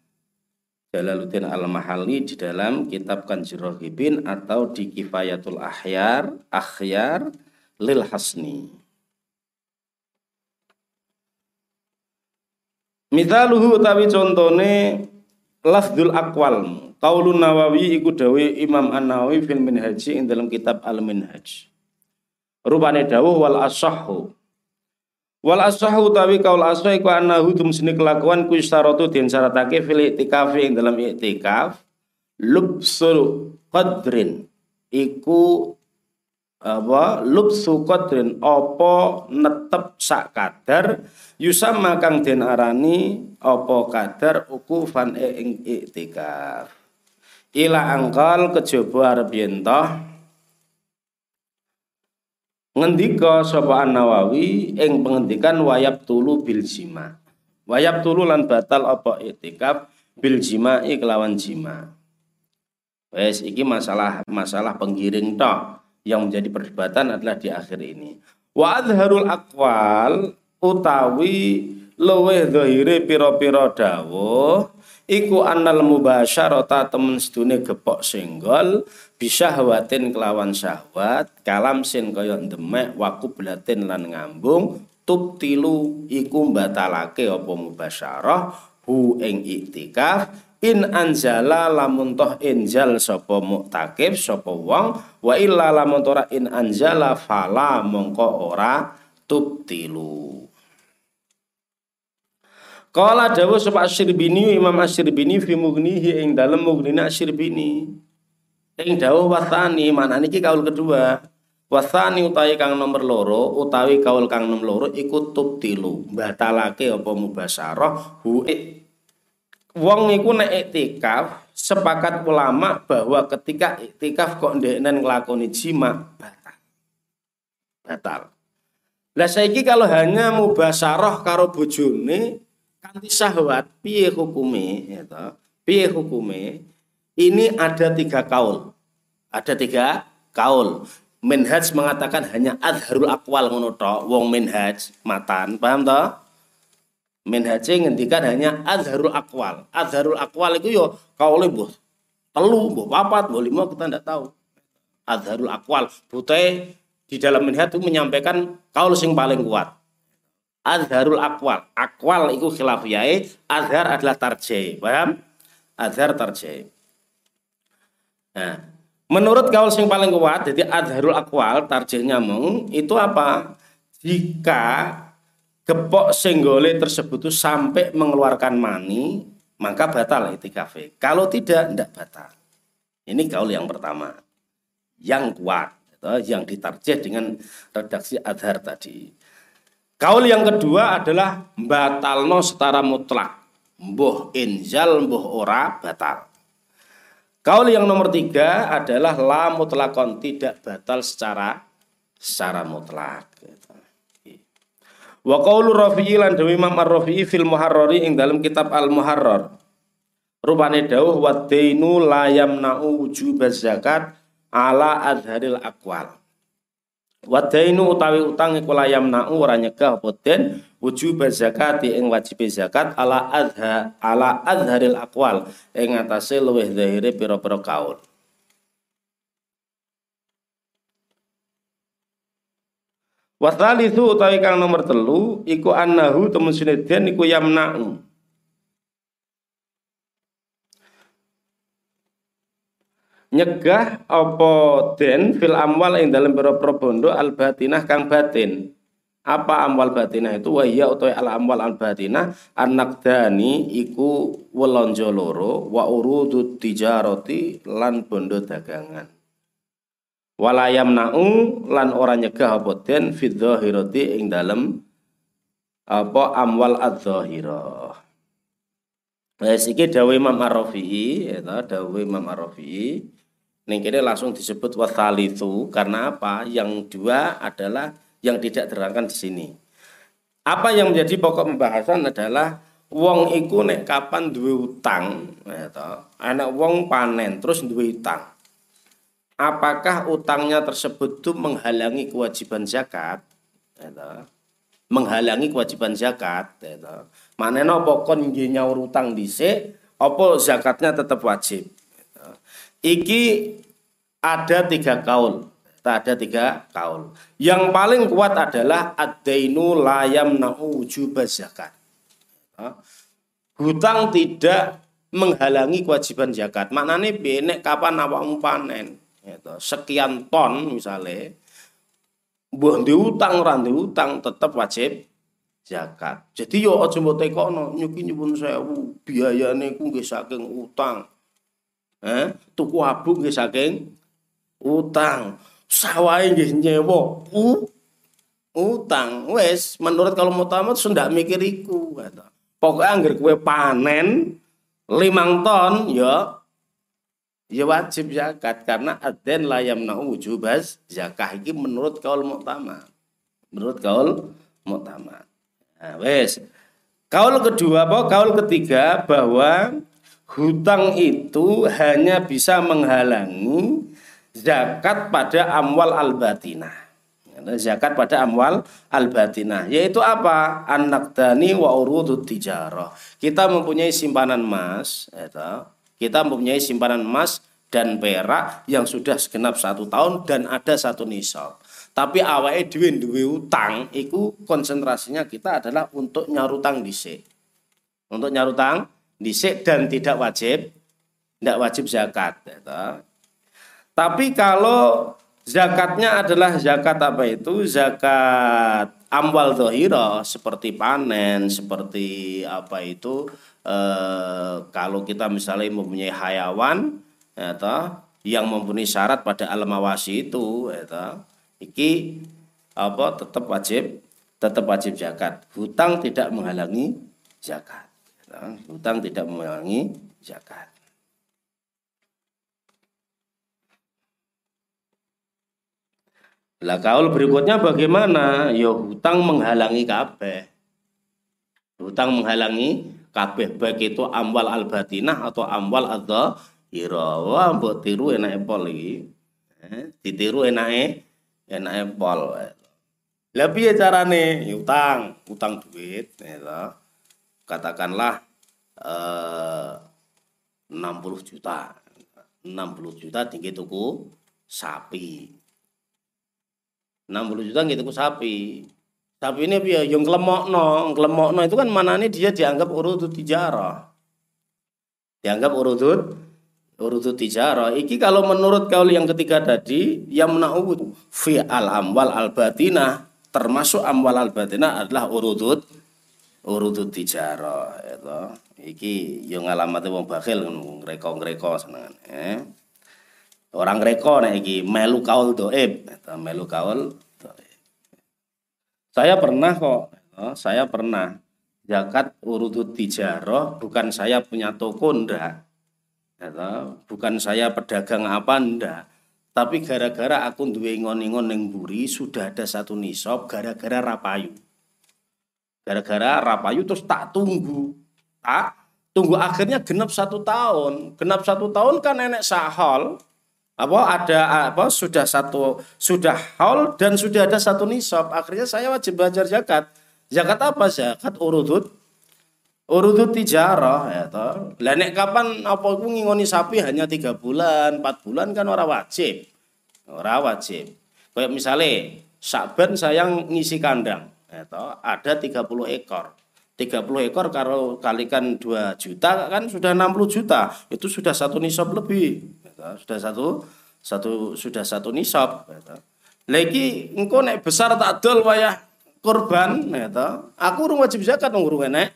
Jalaluddin Al-Mahalli di dalam kitab Kanjir atau di Kifayatul Ahyar Akhyar Lil Hasni. Mithaluhu utawi contone lafdzul aqwal. Qaulun Nawawi iku dawuh Imam An-Nawawi fil Minhaji ing dalam kitab Al-Minhaj. Rupane dawuh wal asahhu. Wal asahhu utawi kaul asah iku annahu sini kelakuan ku istaratu den syaratake fil i'tikaf ing dalam i'tikaf lubsul qadrin. Iku apa lubsu qadrin apa netep sak kadar yusama kang den arani apa kadar ukufan e ing iktikaf ila angkal kejaba arep yen ngendika sapa An-Nawawi ing pengendikan wayab tulu bil jima. Wayab tulu lan batal apa iktikaf bil jima kelawan jima. Wes iki masalah masalah penggiring tok. Yang menjadi perdebatan adalah di akhir ini. Wa adharul akwal utawi luweh dhahire pira-pira dawuh iku annal mubasyarata temen sedune gepok singgol bisyahwatin kelawan syahwat kalam sin kaya demek waku belatin lan ngambung tubtilu iku batalake apa mubasyarah hu ing iktikaf in anjala lamun toh injal sapa muktakif sapa wong wa illa lamun tora in anjala fala mongko ora tubtilu Kala dawuh sapa Asyirbini Imam Asyirbini fi mugnihi ing dalem mugnina Asyirbini. Ing dawuh wasani mana niki kaul kedua? Wasani utawi kang nomor loro utawi kaul kang nomor loro iku tubtilu. Batalake apa mubasyarah hu Wong iku nek iktikaf sepakat ulama bahwa ketika iktikaf kok ndeknen nglakoni jima batal. Batal. Lah saiki kalau hanya mubasyarah karo bojone kanthi syahwat piye hukume ya? Piye hukume? Ini ada tiga kaul. Ada tiga kaul. Minhaj mengatakan hanya adharul akwal ngono wong minhaj matan, paham toh? Minhaji ngendikan hanya azharul akwal. Azharul akwal itu yo kaule mbuh telu, mbuh papat, mbuh lima kita ndak tahu. Azharul akwal. Butai di dalam minhaj itu menyampaikan kaul sing paling kuat. Azharul akwal. Akwal itu khilafiyai, azhar adalah tarjih. Paham? Azhar tarjih. Nah, menurut kaul sing paling kuat, jadi azharul akwal, tarjihnya mung, itu apa? Jika gepok senggole tersebut sampai mengeluarkan mani, maka batal itikafe. Kalau tidak, tidak batal. Ini kaul yang pertama. Yang kuat, yang ditarjih dengan redaksi adhar tadi. Kaul yang kedua adalah batalno setara mutlak. Mbuh injal, mbuh ora, batal. Kaul yang nomor tiga adalah la mutlakon, tidak batal secara secara mutlak. Wa qaulu Rafi'i lan dawuh Imam Ar-Rafi'i fil Muharrari ing dalam kitab Al-Muharrar. Rupane dawuh wa dainu la yamna'u wujub zakat ala adharil aqwal. Wa dainu utawi utang iku la yamna'u ora nyegah apa den wujub zakat ing wajib zakat ala adha ala adharil aqwal ing atase luwih zahire pira-pira kaul. Wasalisu utawi kang nomor telu iku annahu temen sinedyan iku yamna'u. Nyegah apa den fil amwal ing dalam pira-pira bondo al batinah kang batin. Apa amwal batinah itu? Wahya utawi al amwal al batinah anak dani iku welonjo loro wa urudu tijaroti lan bondo dagangan. Walayam na'u lan ora nyegah apa den fi ing dalem apa amwal adz-dzahirah Wes iki dawuh Imam Ar-Rafi'i ya dawuh Imam Ning kene langsung disebut wasalitu karena apa? Yang dua adalah yang tidak terangkan di sini. Apa yang menjadi pokok pembahasan adalah wong iku nek kapan duwe utang, ya Anak wong panen terus duwe utang. Apakah utangnya tersebut itu menghalangi kewajiban zakat? Ya menghalangi kewajiban zakat, ya Manena apa kon nyaur utang dhisik, apa zakatnya tetap wajib? Iki ada tiga kaul. Ada tiga kaul. Yang paling kuat adalah ad-dainu layam na'u zakat. Hutang tidak menghalangi kewajiban zakat. Maknanya benek kapan awakmu panen. Gitu. Sekian ton misalnya. Buah diutang, ora diutang tetap wajib zakat. Jadi yo aja mbok tekono nyuki nyuwun sewu biayane ku nggih saking utang. Eh, tuku abu nggih saking utang. Sawahe nggih nyewa u utang. Wes, menurut kalau mau tamat sudah mikir iku kata. Pokoknya anggar kue panen limang ton ya ya wajib zakat karena aden layam nau wujubas zakah ini menurut kaul muktamad menurut kaul muktamad nah, wes kaul kedua apa kaul ketiga bahwa hutang itu hanya bisa menghalangi zakat pada amwal al-batinah. Zakat pada amwal al-batinah. Yaitu apa? Anak dani wa urudut tijarah. Kita mempunyai simpanan emas. Kita mempunyai simpanan emas dan perak yang sudah segenap satu tahun dan ada satu nisab. Tapi awalnya duwe duwe utang, itu konsentrasinya kita adalah untuk nyarutang dhisik. Untuk nyarutang dhisik dan tidak wajib tidak wajib zakat ya Tapi kalau zakatnya adalah zakat apa itu? Zakat amwal dohiro seperti panen, seperti apa itu eh, kalau kita misalnya mempunyai hayawan ya toh, yang mempunyai syarat pada alam awasi itu toh, iki apa tetap wajib tetap wajib zakat. Hutang tidak menghalangi zakat. Hutang tidak mengurangi zakat. Lah kaul berikutnya bagaimana? Ya hutang menghalangi kabeh. Hutang menghalangi kabeh baik itu amwal al-batinah atau amwal adha Wah, mbok tiru enake pol iki. Eh, ditiru enake enake pol. Lah piye carane? Ya utang, utang duit, ya katakanlah 60 juta. 60 juta tinggi tuku sapi. 60 juta tinggi tuku sapi. Sapi ini ya? Yang kelemokno kelemokno itu kan mana ini dia dianggap urutut tijarah dianggap urutut urutut tijarah iki kalau menurut kaul yang ketiga tadi yang menakut fi al amwal al batinah termasuk amwal al batinah adalah urutut urutut tijaro itu iki yo ngalamate wong bakhil ngreko-ngreko senengan eh. Orang ngreko nek iki melu kaul doib. Melu kaul saya pernah kok oh, saya pernah. Zakat urutut tijaro bukan saya punya toko ndak. Bukan saya pedagang apa ndak. Tapi gara-gara aku duwe ngon-ngon ning buri sudah ada satu nisab gara-gara rapayu. Gara-gara rapayu terus tak tunggu. Tak tunggu akhirnya genap satu tahun. Genap satu tahun kan nenek sahol. Apa ada apa sudah satu sudah haul dan sudah ada satu nisab. Akhirnya saya wajib belajar zakat. Zakat apa? Zakat urudut urudut tijarah ya toh. Lah kapan apa aku ngingoni sapi hanya tiga bulan, empat bulan kan orang wajib. Orang wajib. Kayak misalnya Saban sayang ngisi kandang itu ada 30 ekor. 30 ekor kalau kalikan 2 juta kan sudah 60 juta. Itu sudah satu nisab lebih. Gitu. Sudah satu satu sudah satu nisab. Gitu. Lagi engkau naik besar tak dol wayah korban gitu. Aku urung wajib zakat urung enek.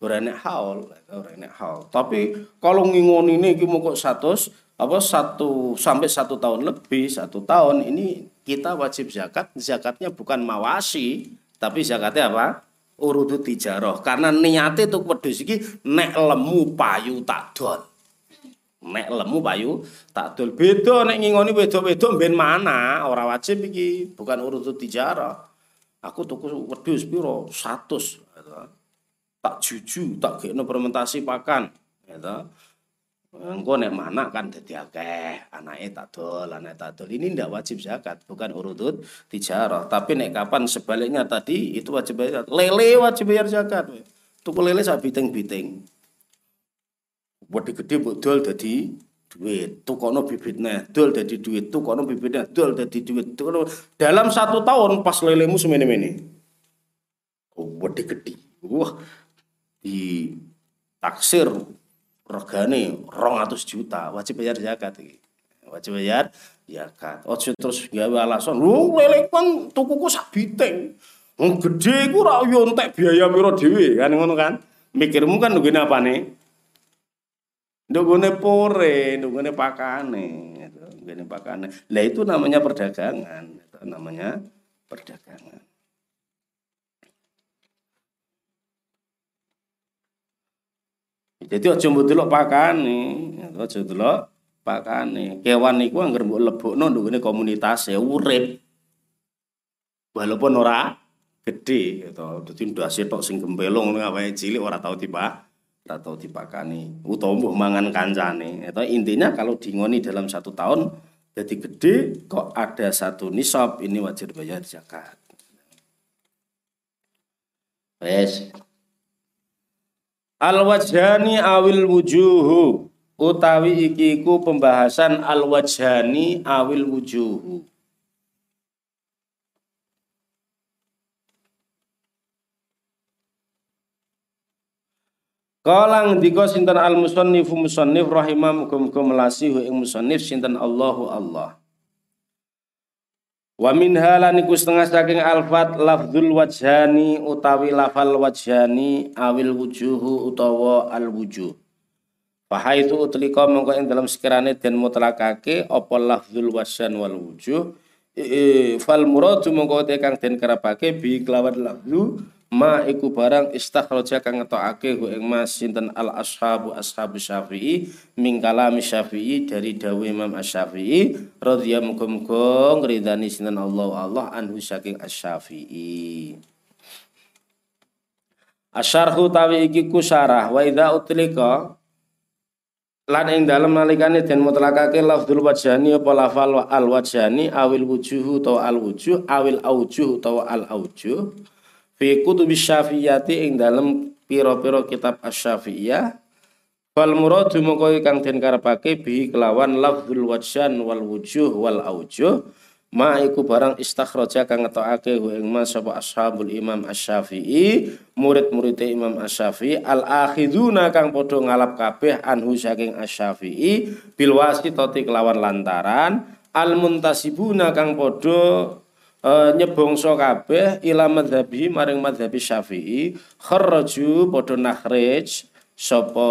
Ora enek haul, ora enek haul. Tapi kalau ngingon ini mau kok satu apa satu sampai satu tahun lebih satu tahun ini kita wajib zakat zakatnya bukan mawasi tapi zakatnya apa? Urudu tijaroh. Karena niatnya itu wedhus iki nek lemu payu tak dol. nek lemu payu tak dol beda nek ngingoni wedok-wedok ben mana ora wajib iki bukan urut tijara aku tuku wedhus piro 100 gitu. tak juju tak gekno fermentasi pakan gitu. Engko nek mana kan dadi akeh, anake tak dol, anake tak dol. Ini ndak wajib zakat, bukan urutut tijarah. Tapi nek kapan sebaliknya tadi itu wajib bayar. Lele wajib bayar zakat. Tuku lele sak biting-biting. Wedi gede mbok dol dadi duit, tukono bibitnya, dol dadi duit, tukono bibitnya, dol dadi duit. Tukono dalam satu tahun pas lelemu semene-mene. Oh, wedi gede. Wah, di taksir regane 200 juta wajib bayar zakat iki. Wajib bayar zakat. Ojo terus gawe alasan, "Lu lele kan tukuku sak biting." Wong gede iku ora biaya piro dhewe kan ngono kan. Mikirmu kan nunggune apane? Nunggune pore, nunggune pakane, nunggune pakane. Lah itu namanya perdagangan, itu namanya perdagangan. Jadi aja mbok delok pakane, aja delok pakane. Kewan niku anggere mbok lebokno nunggune komunitas ya urip. Walaupun ora gede gitu. Dadi ndase tok sing gempelong ngono awake cilik ora tau tiba atau dipakani utawa mbuh mangan kancane atau intinya kalau dingoni dalam satu tahun jadi gede kok ada satu nisab ini wajib bayar zakat wes al wajhani awil wujuhu utawi ikiku pembahasan al wajhani awil wujuhu Kala ngendika sinten al musannifu musannif rahimah muga-muga melasihu ing musannif sinten Allahu Allah. Wa min halan iku setengah saking alfat lafdzul wajhani utawi lafal wajhani awil wujuhu utawa al wujuh. Fahaitu utlika mongko ing dalam sekirane den mutlakake apa lafdzul wajhan wal wujuh fal muradu mongko kang den kerapake bi kelawan lafdzu ma iku barang istakhraja kang ngetokake hu ing mas sinten al ashabu ashabu syafi'i min kalami syafi'i dari dawe Imam Asy-Syafi'i radhiyallahu muga ngridani sinten Allah Allah anhu saking Asy-Syafi'i Asyarhu tawi iki ku syarah wa idza utlika lan ing dalem nalikane den mutlakake lafdzul wajhani apa lafal al wajhani awil wujuhu utawa al wujuh awil aujuh utawa al aujuh fi kutubi syafi'iyati ing dalem piro-piro kitab asy-syafi'iyah. Fal muradu moko kang den karepake bi kelawan lafzul wajhan wal wujuh wal aujuh. Ma iku barang istakhraja kang ngetokake ing mas sapa ashabul imam asy-syafi'i murid-muride imam asy-syafi'i. Al akhiduna kang padha ngalap kabeh anhu saking asy-syafi'i bil wasitati kelawan lantaran. Al muntasibuna kang padha uh, nyebongso kabeh ila madhabi maring madhabi syafi'i. Kharraju padha nakhrij sapa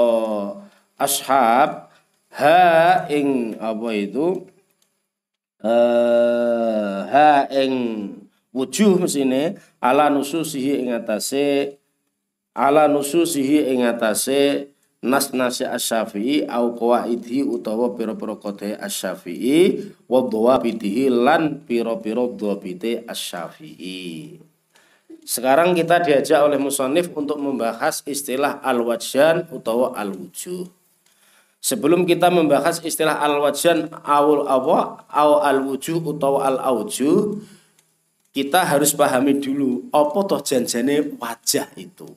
ashab ha ing apa itu? Uh, ha ing wujuh mesine ala nususihi ing atase ala nususihi ing atase nas nasi asyafi'i au qawaidhi utawa pira-pira qadhe asyafi'i wa dhawabitihi lan pira-pira dhawabite asyafi'i sekarang kita diajak oleh musonif untuk membahas istilah al-wajhan utawa al-wujuh. Sebelum kita membahas istilah al-wajhan awal awa aw al-wujuh utawa al-aujuh, kita harus pahami dulu apa toh janjane wajah itu.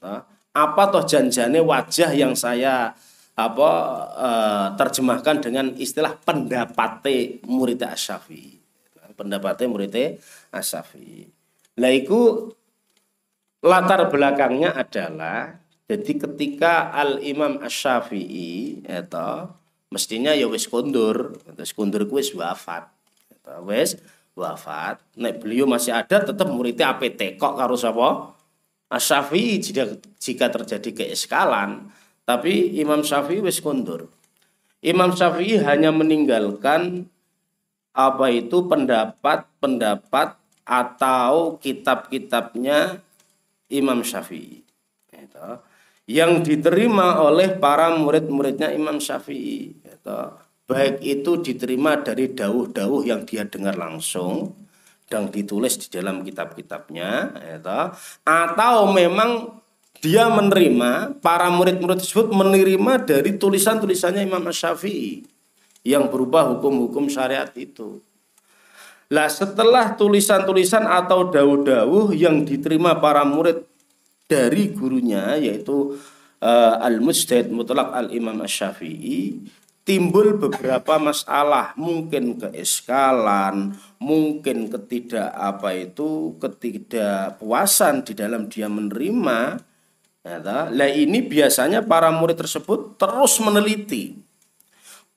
Ya apa toh janjane wajah yang saya apa e, terjemahkan dengan istilah pendapate murid Asyafi. Pendapate murid Asyafi. Lah itu latar belakangnya adalah jadi ketika Al Imam Asyafi'i itu mestinya ya wis kundur, wis kundur ku wis wafat. Wis wafat. Nek beliau masih ada tetap muridnya APT kok karo sapa? Asyafi'i jika, jika terjadi keeskalan, tapi Imam Syafi'i wis kundur. Imam Syafi'i hanya meninggalkan apa itu pendapat-pendapat atau kitab-kitabnya Imam Syafi'i. Itu. yang diterima oleh para murid-muridnya Imam Syafi'i. Gitu. Baik itu diterima dari dawuh-dawuh yang dia dengar langsung dan ditulis di dalam kitab-kitabnya, gitu. atau memang dia menerima para murid-murid tersebut menerima dari tulisan-tulisannya Imam Syafi'i yang berupa hukum-hukum syariat itu. Lah setelah tulisan-tulisan atau dawuh-dawuh yang diterima para murid dari gurunya yaitu uh, Al-Mujtahid Mutlaq Al-Imam Asy-Syafi'i timbul beberapa masalah. Mungkin keeskalan mungkin ketidak apa itu ketidakpuasan di dalam dia menerima. Ya, lah ini biasanya para murid tersebut terus meneliti.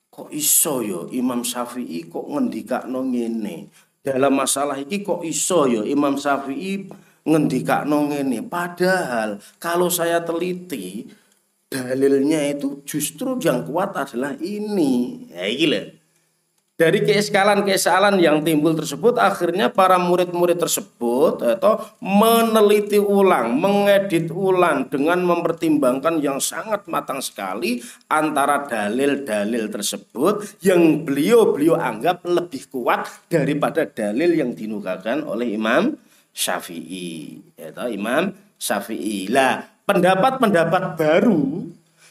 Kok iso yo Imam Syafi'i kok ngendikakno ngene? Dalam masalah ini kok iso yo Imam Syafi'i ngendikakno ngene? Padahal kalau saya teliti dalilnya itu justru yang kuat adalah ini ya gila dari keeskalan-keeskalan yang timbul tersebut akhirnya para murid-murid tersebut atau meneliti ulang, mengedit ulang dengan mempertimbangkan yang sangat matang sekali antara dalil-dalil tersebut yang beliau-beliau anggap lebih kuat daripada dalil yang dinukakan oleh Imam Syafi'i. Yaitu Imam Syafi'i. Lah, pendapat-pendapat baru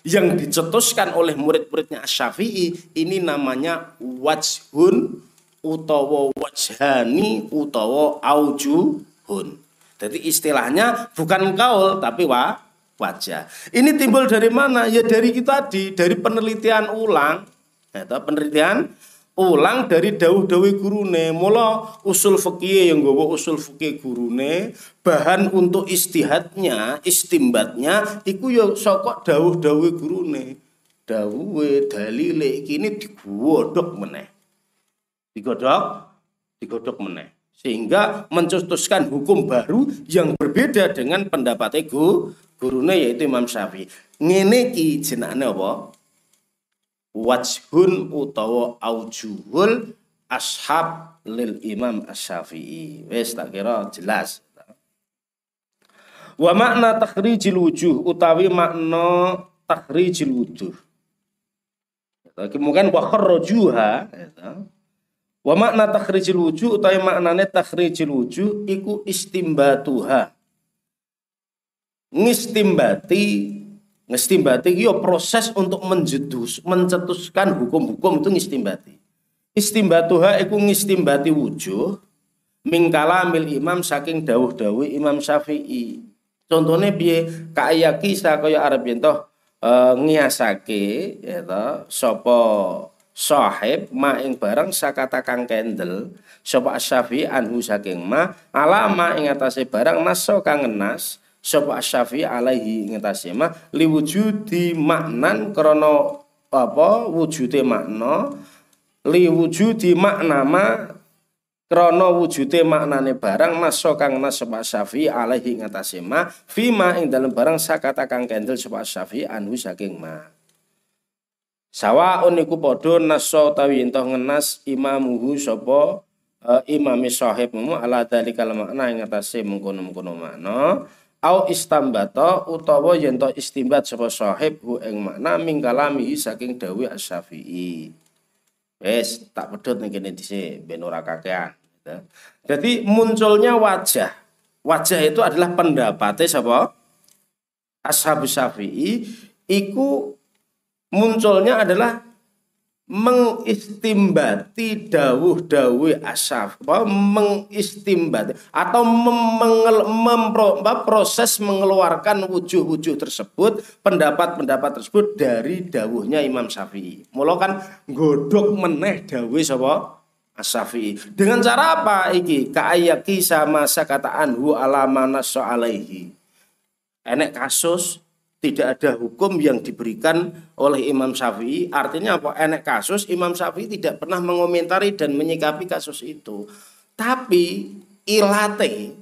yang dicetuskan oleh murid-muridnya Syafi'i ini namanya wajhun utawa wajhani utawa aujuhun. Jadi istilahnya bukan kaul tapi wa wajah. Ini timbul dari mana? Ya dari kita tadi, dari penelitian ulang. Ya, penelitian ulang dari dawuh-dawuh gurune. Mula usul fikih yang gawa usul fikih gurune bahan untuk istihadnya istimbatnya iku ya saka dawuh-dawuh gurune. Dawuhe dalile kini digodhog meneh. Digodhog? Digodhog meneh. Sehingga mencetuskan hukum baru yang berbeda dengan pendapat ego gurune yaitu Imam Syafi'i. Ngene ki jenenge apa wajhun utawa aujuhul ashab lil Imam Asy-Syafi'i. Wis tak kira jelas. Wa makna takhrijil wujuh utawi makna takhrijil wujuh. Mungkin wa kharrajuha Wa makna takhrijil wujuh utawi maknane takhrijil wujuh iku istimbatuha. Ngistimbati Ngestimbati yo proses untuk menjedus, mencetuskan hukum-hukum itu ngistimbati. Istimbatuha iku ngistimbati wujuh mingkala mil imam saking dawuh-dawuh Imam Syafi'i. Contohnya piye kaya kisah kaya yen toh e, ngiasake ya toh sahib ma ing barang sakata kang kendel sapa Syafi'i anhu saking ma alama ing atase barang naso kang ngenas sapa Syafi'i alaihi ngetasi mah liwujudi maknan krana apa? Wujude makna. Liwujudi makna ma krana wujude maknane barang naso kang nas sapa Syafi'i alaihi ngetasi ma fima ing dalam barang sakata kang kendel sapa Syafi'i anu saking ma Sawa uniku podo naso tawi entoh ngenas imamuhu sapa uh, imami sahibmu ala dalikal makna ing atase mengkono-mengkono makna au istambato utawa yen to istimbat sapa sahib hu ing makna mingkalami saking dawuh Asy-Syafi'i. Tak pedhot ning kene dhisik ben ora kakean. Gitu. Jadi munculnya wajah. Wajah itu adalah pendapatnya sapa? Ashabus Syafi'i iku munculnya adalah mengistimbati dawuh-dawuh asaf mengistimbati atau mengel, mempro, proses mengeluarkan wujuh-wujuh tersebut pendapat-pendapat tersebut dari dawuhnya Imam Syafi'i. Mula kan godok meneh dawuh sapa? Asyafi'i. Dengan cara apa iki? Kaayaki sama sakata anhu alama alaihi enek kasus tidak ada hukum yang diberikan oleh Imam Syafi'i. Artinya apa? Enek kasus Imam Syafi'i tidak pernah mengomentari dan menyikapi kasus itu. Tapi ilate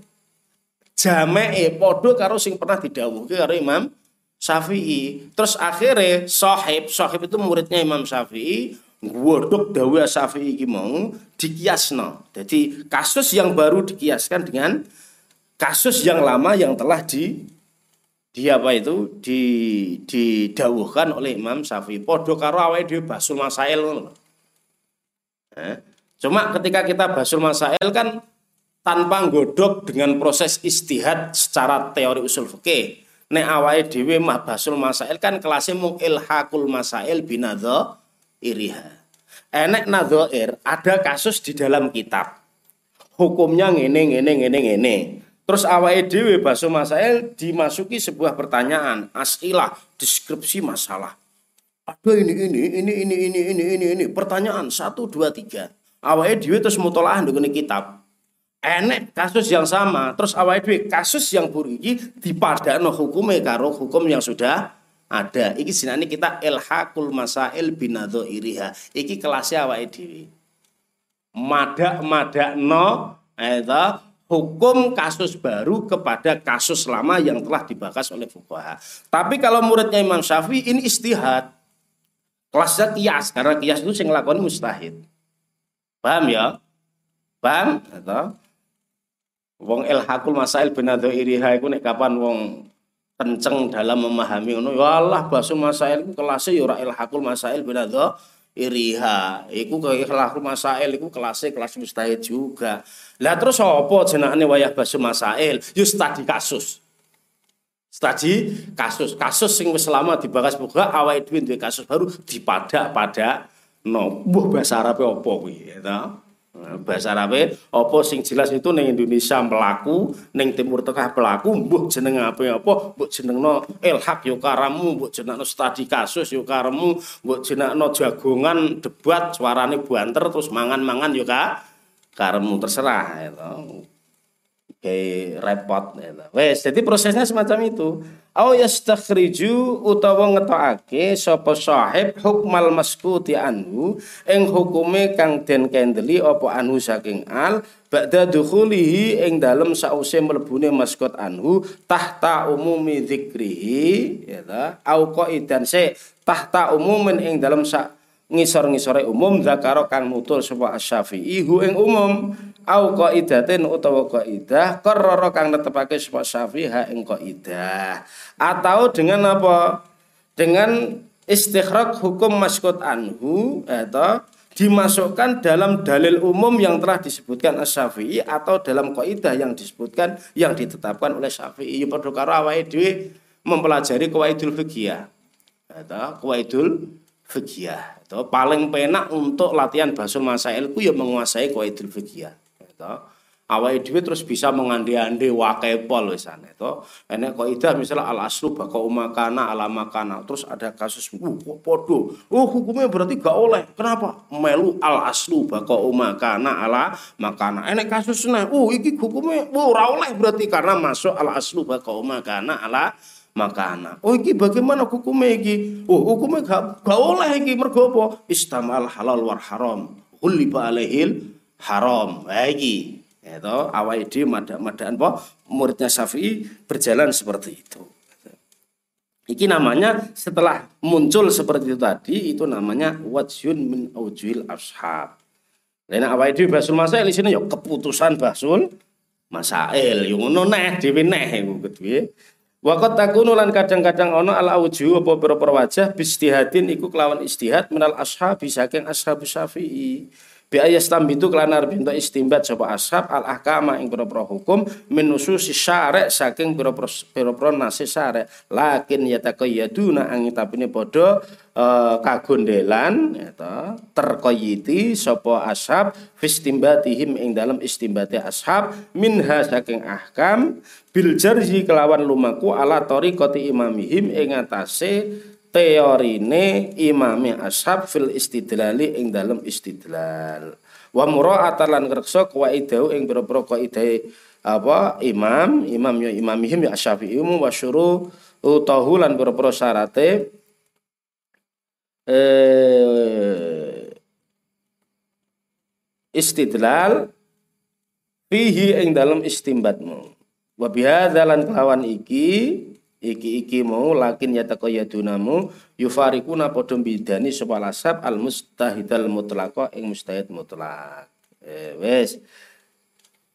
jame'e podo karo sing pernah didhawuhke karo Imam Syafi'i. Terus akhirnya sahib, sahib itu muridnya Imam Syafi'i, godok dawuh Syafi'i iki mau dikiasno. Jadi kasus yang baru dikiaskan dengan kasus yang lama yang telah di di apa itu? Di didawuhkan oleh Imam Syafi'i. Podo karo awake dhewe basul masail eh? cuma ketika kita basul masail kan tanpa godok dengan proses istihad secara teori usul fikih. Nek awake dhewe mah basul masail kan kelasnya mung ilhaqul masail binadha iriha. Enek nadhair ada kasus di dalam kitab. Hukumnya ngene ngene ngene ngene Terus awake dhewe baso masail dimasuki sebuah pertanyaan, asilah, deskripsi masalah. Ada ini ini ini ini ini ini ini ini pertanyaan satu dua tiga. Awake dhewe terus mutolaah ndukune kitab. Enek kasus yang sama, terus awake dhewe kasus yang buru iki dipadakno hukume karo hukum yang sudah ada. Iki sinane kita ilhaqul masail binadho iriha. Iki kelasnya awake dhewe. Madak no, eta hukum kasus baru kepada kasus lama yang telah dibahas oleh fuqaha. Tapi kalau muridnya Imam Syafi'i ini istihad. Kelasnya kias karena kias itu sing lakoni mustahid. Paham ya? Paham? Atau wong ilhaqul masail binadho iriha iku nek kapan wong kenceng dalam memahami ngono ya Allah basu masail kelasnya ya ora ilhaqul masail binadho iriha. Iku kelas masail iku kelasnya kelas mustahid juga. Lah terus apa jenenge wayah basu masail yo studi kasus. Studi kasus. Kasus sing wis lama dibahas buka awake dhewe duwe kasus baru dipadak pada no buh bahasa Arab apa ya bahasa Arab apa sing jelas itu ning Indonesia melaku ning Timur Tengah pelaku mbuh jeneng apa apa? Mbok jenengno ilhaq yo karamu mbok jenengno studi kasus yo karamu mbok jenengno jagongan debat suarane banter terus mangan-mangan yo ka karemu terserah ya kayak repot ya wes jadi prosesnya semacam itu au yastakhriju utawa ngetokake sapa sahib hukmal maskuti anhu ing hukume kang den kendeli apa anhu saking al ba'da dukhulihi ing dalem sause mlebune maskut anhu tahta umumi dzikrihi ya ta au qaidan se tahta umumin ing dalem sak ngisor-ngisore umum zakaro kang nutul sapa asy-Syafi'i hu ing umum. Au qaidatin utawa qaidah qarrara kang netepake sapa Syafi'i ha ing qaidah atau dengan apa? Dengan istikhraj hukum maskut anhu atau dimasukkan dalam dalil umum yang telah disebutkan Asy-Syafi'i atau dalam kaidah yang disebutkan yang ditetapkan oleh Syafi'i. Padha karo awake mempelajari qawaidul fikih atau qawaidul fikih itu paling penak untuk latihan basul masail ku ya menguasai qawaidul fikih itu awal dhewe terus bisa mengandi-andi wakai pol wisan itu enek kaidah misalnya al aslu baka umakana ala makana terus ada kasus uh podo oh hukumnya berarti gak oleh kenapa melu al aslu baka umakana ala makana enek kasus nah oh iki hukumnya oh ora oleh berarti karena masuk al aslu baka umakana ala makana. Oh iki bagaimana hukumnya iki? Oh hukumnya gak, gak oleh iki mergo apa? Istamal halal war haram. Huliba alaihil haram. Ha iki. Itu ya awal ide madak-madakan apa? Muridnya Syafi'i berjalan seperti itu. Iki namanya setelah muncul seperti itu tadi itu namanya wajun min aujuil ashab. Lain awal ide basul masail di sini ya keputusan basul masail. Yung ngono neh dhewe neh iku Wakot takunu lan kadang-kadang ono al auju apa pira wajah bistihadin iku kelawan istihad menal ashabi saking ashabu syafi'i bi ayastam itu kelanar bintu istimbat sapa ashab al ahkama ing pira-pira hukum minususi syarek saking pira-pira nasi syarek. Lakin yataqayyaduna angin tapine padha uh, kagondelan eta terkoyiti sapa ashab fistimbatihim ing dalam istimbati ashab minha saking ahkam bil jarhi kelawan lumaku ala tariqati imamihim ing atase teorine imami ashab fil istidlali ing dalam istidlal. Wa mura'atan lan ngreksa qaidau ing pira-pira kaidah apa imam imam ya imamihim ya asyafi'i wa syuru utahu lan pira-pira syarate eh, istidlal fihi ing dalam istimbatmu. Wa bihadzalan kelawan iki iki-iki mau lakin yataqayadunamu yufarikuna padha bidani sapa lasab al mustahidal mutlaqa ing mustahid mutlak eh, wes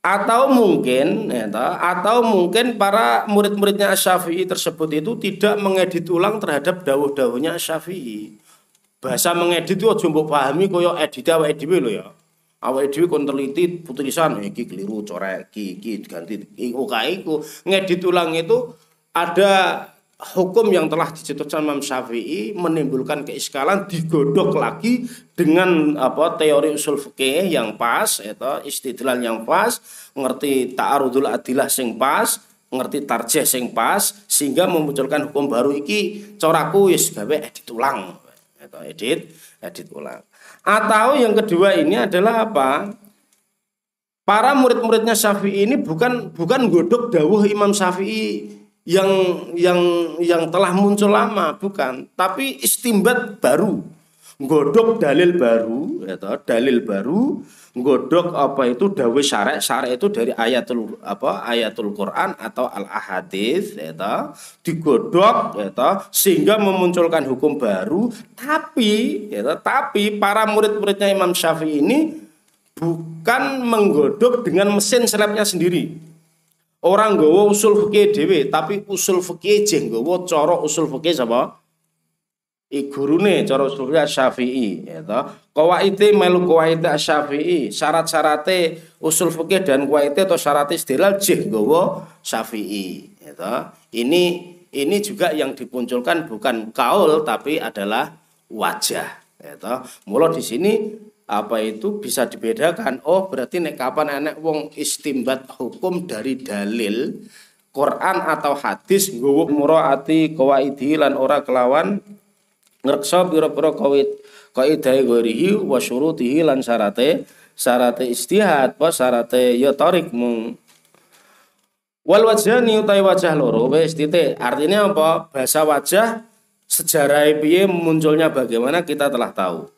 atau mungkin ya, atau mungkin para murid-muridnya Syafi'i tersebut itu tidak mengedit ulang terhadap dawuh-dawuhnya Syafi'i. Bahasa mengedit itu aja mbok pahami kaya edit awake dhewe lho ya. Awake dhewe kon teliti tulisan iki keliru corek iki iki ganti iku iku ngedit ulang itu ada hukum yang telah dicetuskan Imam Syafi'i menimbulkan keiskalan digodok lagi dengan apa teori usul fikih yang pas itu istidlal yang pas ngerti ta'arudul adilah sing pas ngerti tarjih sing pas sehingga memunculkan hukum baru iki coraku wis gawe edit ulang itu edit edit ulang. Atau yang kedua ini adalah apa? Para murid-muridnya Syafi'i ini bukan bukan godok dawuh Imam Syafi'i yang yang yang telah muncul lama bukan. Tapi istimbat baru. Godok dalil baru ya dalil baru. Godok apa itu? Dawe syarek. Syarek itu dari ayatul apa ayatul Quran atau al ahadis ya digodok ya sehingga memunculkan hukum baru. Tapi ya tapi para murid-muridnya Imam Syafi'i ini bukan menggodok dengan mesin selebnya sendiri Orang nggawa usul fikih dhewe, tapi usul fikih jeng nggawa cara usul fikih sapa? I gurune cara usul fikih Syafi'i, ya. Qawaite melu qawaite Syafi'i, syarat-syarate usul fikih dan qawaite atau syarat istilal jeng nggawa Syafi'i, ya. Ini ini juga yang dipunculkan bukan kaul tapi adalah wajah, ya di sini apa itu bisa dibedakan? Oh berarti nek kapan enek wong istimbat hukum dari dalil Quran atau hadis nggowo muraati qawaidi lan ora kelawan ngreksa pira-pira kawit kaidah gorihi wa syurutihi lan syarate syarate istihad apa syarate ya tarik mung. Wal wajhani utai wajah loro wis titik. Artinya apa? Bahasa wajah sejarah piye munculnya bagaimana kita telah tahu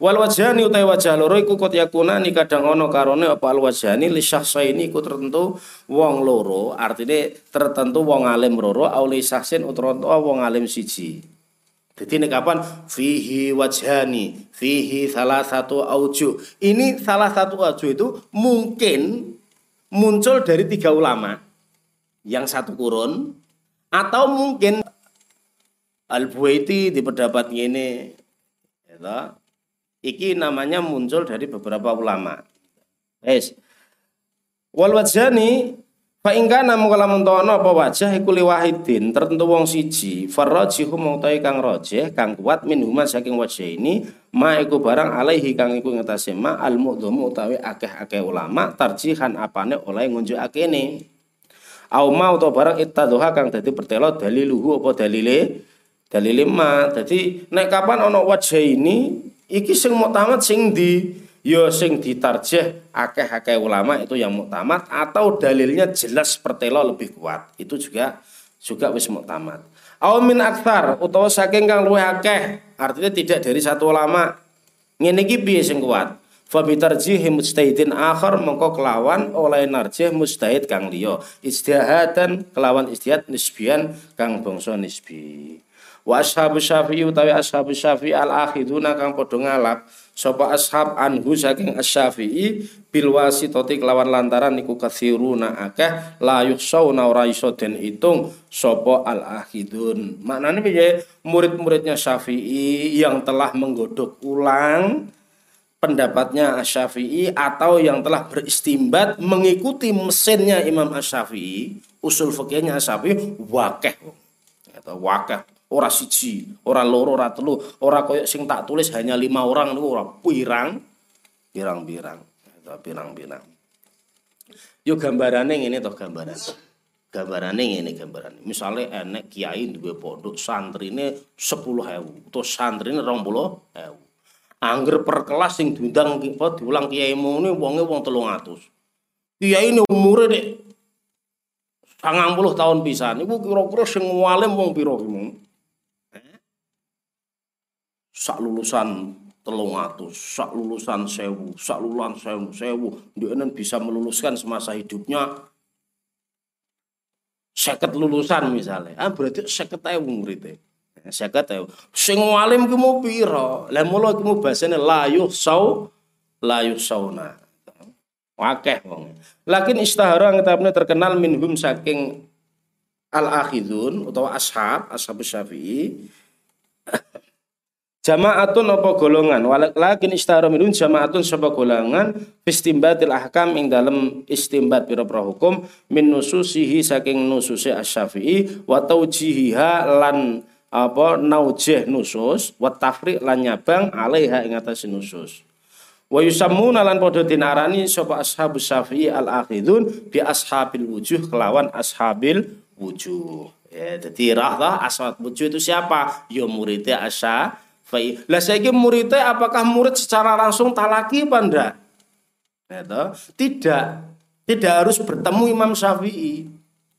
Wal wajhani utai wajah loro iku kot yakunani kadang ono karone apa al wajhani li ini iku tertentu wong loro, artinya tertentu wong alim loro au li syahsin utrono wong alim siji. Jadi ini kapan fihi wajhani, fihi salah satu auju. Ini salah satu auju itu mungkin muncul dari tiga ulama yang satu kurun atau mungkin Al-Buaiti di pendapat ini ya Iki namanya muncul dari beberapa ulama. Wes. Wal wajhani fa kana mungkala mentono apa wajah iku liwahidin tertentu wong siji farrajihu mautai kang rajih kang kuat min huma saking wajah ini ma iku barang alaihi kang iku ngetase ma al mu'dhamu utawi akeh-akeh ulama tarjihan apane oleh ngunjukake au ma utawa barang ittadoha kang dadi pertelo daliluhu apa dalile dalile ma dadi nek kapan ana wajah ini Iki sing muktamad sing di ya sing ditarjih akeh-akeh ulama itu yang muktamad atau dalilnya jelas pertelo lebih kuat. Itu juga juga wis muktamad. Aw min akthar utawa saking kang luwih akeh, artinya tidak dari satu ulama. Ngene iki piye sing kuat? Fa bitarjihi mujtahidin akhar mongko kelawan oleh narjih mujtahid kang liya. Istihadan kelawan istihad nisbian kang bangsa nisbi wa ashabu syafi'i utawi ashabu syafi'i al akhiduna kang padha ngalap sapa ashab anhu saking asy-syafi'i bil wasitati kelawan lantaran niku kathiruna akeh la yuhsauna ora iso den itung sapa al akhidun maknane piye? Murid-muridnya syafi'i yang telah menggodok ulang pendapatnya Asy-Syafi'i atau yang telah beristimbat mengikuti mesinnya Imam Asy-Syafi'i, usul fikihnya Asy-Syafi'i wakeh. Atau wakeh ora siji, ora loro, ora telu, ora koyok sing tak tulis hanya lima orang niku ora pirang, pirang-pirang, pirang-pirang. Yo gambarane ngene toh gambaran. Gambarane ngene gambaran. Misale enek kiai duwe pondok santrine 10.000 utawa santrine 20.000. Angger per kelas sing diundang apa diulang kiai mune wonge wong 300. Kiai ini umure nek 90 tahun pisan niku kira-kira sing ngalim wong pira ki sak lulusan telung atus, sak lulusan sewu, sak lulusan sewu, sewu, dia bisa meluluskan semasa hidupnya seket lulusan misalnya, ah berarti seket ewu muridnya. Seket ewu. Sing walim ki mau piro? Lah mula ki mau layuh sau layuh sauna. Wakeh wong. Lakin istahara ngetapne terkenal minhum saking al-akhidun utawa ashab, ashab Syafi'i Jamaatun apa golongan walakin istahara minhum jamaatun sapa golongan istimbatil ahkam ing dalam istimbat pira-pira hukum min nususihi saking nususi asy-Syafi'i wa taujihiha lan apa naujih nusus wa tafriq lan nyabang alaiha ing atas nusus Wa yusammuna lan padha dinarani sapa ashabus Syafi'i al-akhidun bi ashabil wujuh kelawan ashabil wujuh. Ya, jadi rahlah ashab wujuh itu siapa? Ya muridnya Fai. Lah saiki muridnya apakah murid secara langsung talaki apa ndak? Ya, Tidak. Tidak harus bertemu Imam Syafi'i.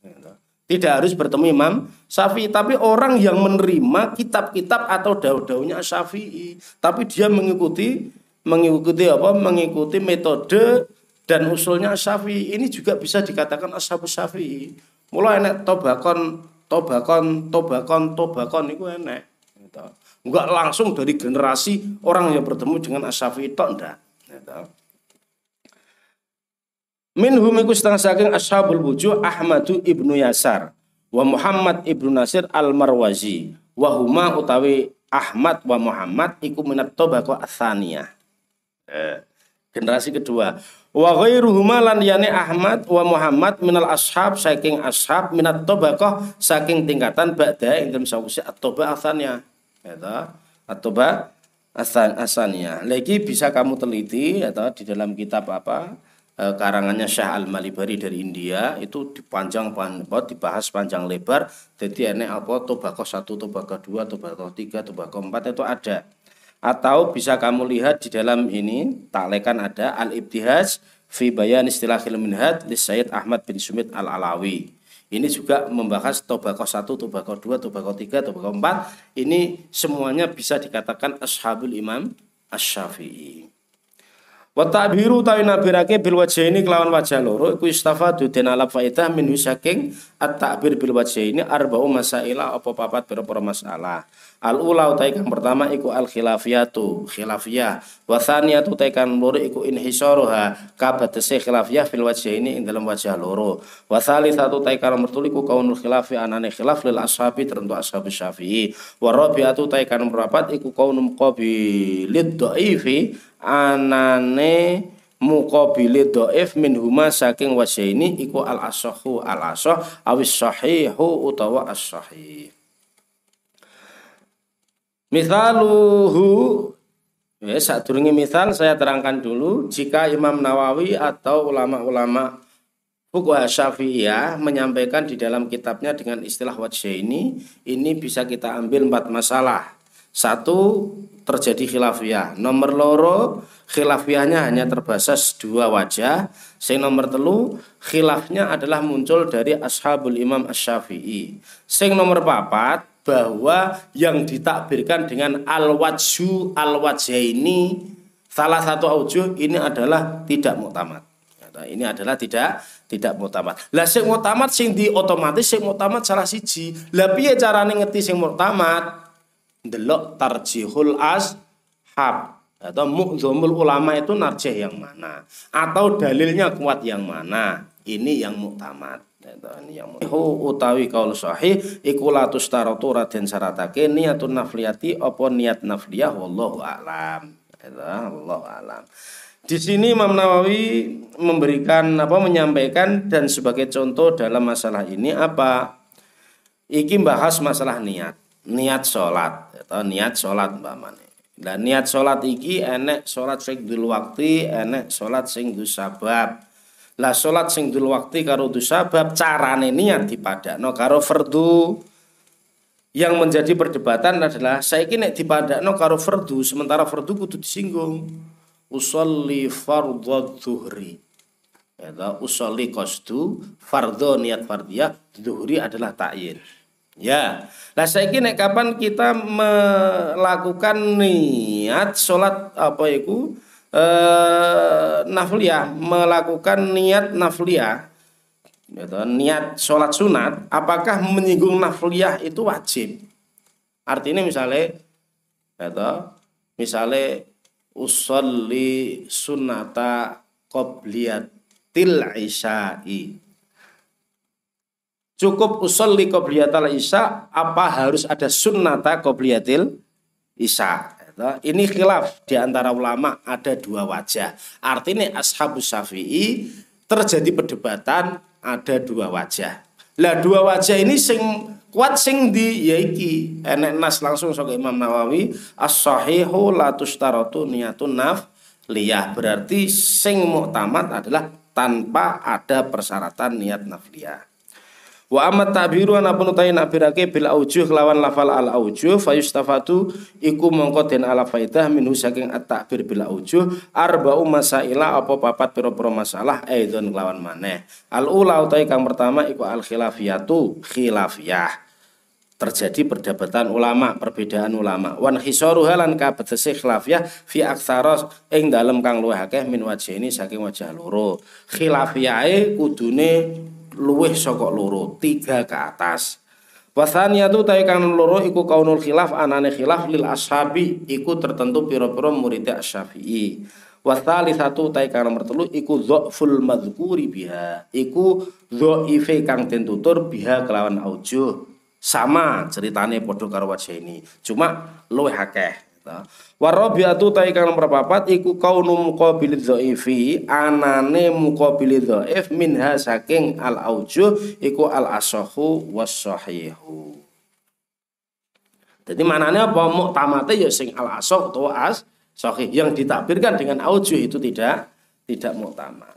Ya, Tidak harus bertemu Imam Syafi'i, tapi orang yang menerima kitab-kitab atau daun-daunnya Syafi'i, tapi dia mengikuti mengikuti apa? Mengikuti metode dan usulnya Syafi'i. Ini juga bisa dikatakan ashabus Syafi'i. Mulai enek tobakon, tobakon, tobakon, tobakon itu enek. Gitu. Enggak langsung dari generasi orang yang bertemu dengan Asyafi'i itu enggak. Gitu. Minhum iku setengah saking ashabul wujuh Ahmadu ibnu Yasar wa Muhammad ibnu Nasir al-Marwazi wa huma utawi Ahmad wa Muhammad iku minat tobako athaniyah. Eh, generasi kedua. Wa ghairuhuma lan yani Ahmad wa Muhammad minal ashab saking ashab minat tobaqah saking tingkatan ba'da ing dalam sawise at-toba asannya. Ya at-toba asan asannya. Lagi bisa kamu teliti atau di dalam kitab apa? E, karangannya Syah Al-Malibari dari India itu dipanjang dibahas panjang lebar jadi enek apa tobako satu tobako dua tobako tiga tobako empat itu ada atau bisa kamu lihat di dalam ini taklekan ada al-ibtihaj fi bayan istilah minhad di Sayyid Ahmad bin Sumit al-Alawi. Ini juga membahas tobako satu, tobako dua, tobako tiga, tobako empat. Ini semuanya bisa dikatakan ashabul imam asy-syafi'i. Wa ta'biru tawi nabirake bil ini kelawan wajah loro iku istafadu den ala faidah min saking at-ta'bir bil ini arba'u masailah apa papat pira-pira masalah. Al ula utai kang pertama iku al khilafiyatu khilafiyah. Wa tsaniyatu utai kang loro iku inhisaruha kabatese khilafiyah fil ini ing dalam wajah loro. Wa tsalitsatu utai kang nomor iku kaunul khilafi anane khilaf lil ashabi tertentu ashab syafi'i. Wa rabi'atu utai kang nomor iku kaunum qabilid dhaifi anane muqabili dhaif min huma saking ini iku al asahu al asah awis sahihu utawa as sahih Misaluhu Ya, saat turunnya misal saya terangkan dulu jika Imam Nawawi atau ulama-ulama Fuqaha Syafi'iyah menyampaikan di dalam kitabnya dengan istilah wajah ini, ini bisa kita ambil empat masalah. Satu, terjadi khilafiyah. Nomor loro, khilafiyahnya hanya terbatas dua wajah. Sing nomor telu, khilafnya adalah muncul dari ashabul imam asy-syafi'i. Sing nomor papat, bahwa yang ditakbirkan dengan al-wajhu al-wajhaini salah satu aujuh ini adalah tidak muktamad. Nah, ini adalah tidak tidak muktamad. Lah sing muktamad sing di otomatis sing muktamad salah siji. Lah piye carane ngerti sing muktamad? Delok tarjihul ashab atau mu'zamul ulama itu narjih yang mana atau dalilnya kuat yang mana. Ini yang muktamad utawi kaul sahih iku la tustaratu raden syaratake niatun nafliyati apa niat nafliyah wallahu alam. Allah alam. Di sini Imam Nawawi memberikan apa menyampaikan dan sebagai contoh dalam masalah ini apa? Iki bahas masalah niat, niat sholat, atau niat sholat mbak. Dan niat sholat iki enek sholat sing waktu, enek sholat sing sabab. Lah salat sing dul waktu karo du sabab carane niat dipadakno karo fardu. Yang menjadi perdebatan adalah saya kini dipadakno karo fardu sementara fardu kudu disinggung. Usolli fardhu dhuhri. Ya, usolli qasdu fardhu niat fardiyah, dhuhri adalah ta'yin. Ya, nah saya kini kapan kita melakukan niat sholat apa itu eh, nafliyah melakukan niat nafliyah gitu, niat sholat sunat apakah menyinggung nafliyah itu wajib artinya misalnya gitu, misalnya usolli sunata qobliyatil isya'i. Cukup usolli qobliyatil isya apa harus ada sunnata qobliyatil isya? Ini khilaf di antara ulama ada dua wajah. Artinya ashabus syafi'i terjadi perdebatan ada dua wajah. Lah dua wajah ini sing kuat sing di ya iki enek nas langsung sok Imam Nawawi as-sahihu la tustaratu niyatun naf liyah berarti sing muktamad adalah tanpa ada persyaratan niat nafliyah. Wa amat ta'biru ana pun utai nakbirake bil aujuh lawan lafal al aujuh fayustafatu iku mongko den ala faidah minhu saking at ta'bir bil aujuh arba'u masaila apa papat pira-pira masalah aidon lawan maneh. Al ula utai kang pertama iku al khilafiyatu khilafiyah terjadi perdebatan ulama, perbedaan ulama. Wan khisaru halan kabetese khilafiyah fi aktsaros ing dalem kang luwih akeh min wajh ini saking wajah loro. Khilafiyahe kudune luwih saka loro, tiga ke atas. Wasaniyatu ta kang loro iku kaunul khilaf anane khilaf lil ashabi iku tertentu pira-pira murid Asy-Syafi'i. Wasalisatu ta kang nomor telu iku dhaful madzkuri biha. Iku dhaife kang den tutur biha kelawan aujuh. Sama ceritane padha karo ini. Cuma luwih akeh. Warabiatu ta kang nomor papat iku kaunu muqabil dhaifi anane muqabil dhaif minha saking al aujuh iku al asahu was sahihu. Jadi manane apa muktamate ya sing al asah utawa as sahih yang ditakbirkan dengan aujuh itu tidak tidak muktamad.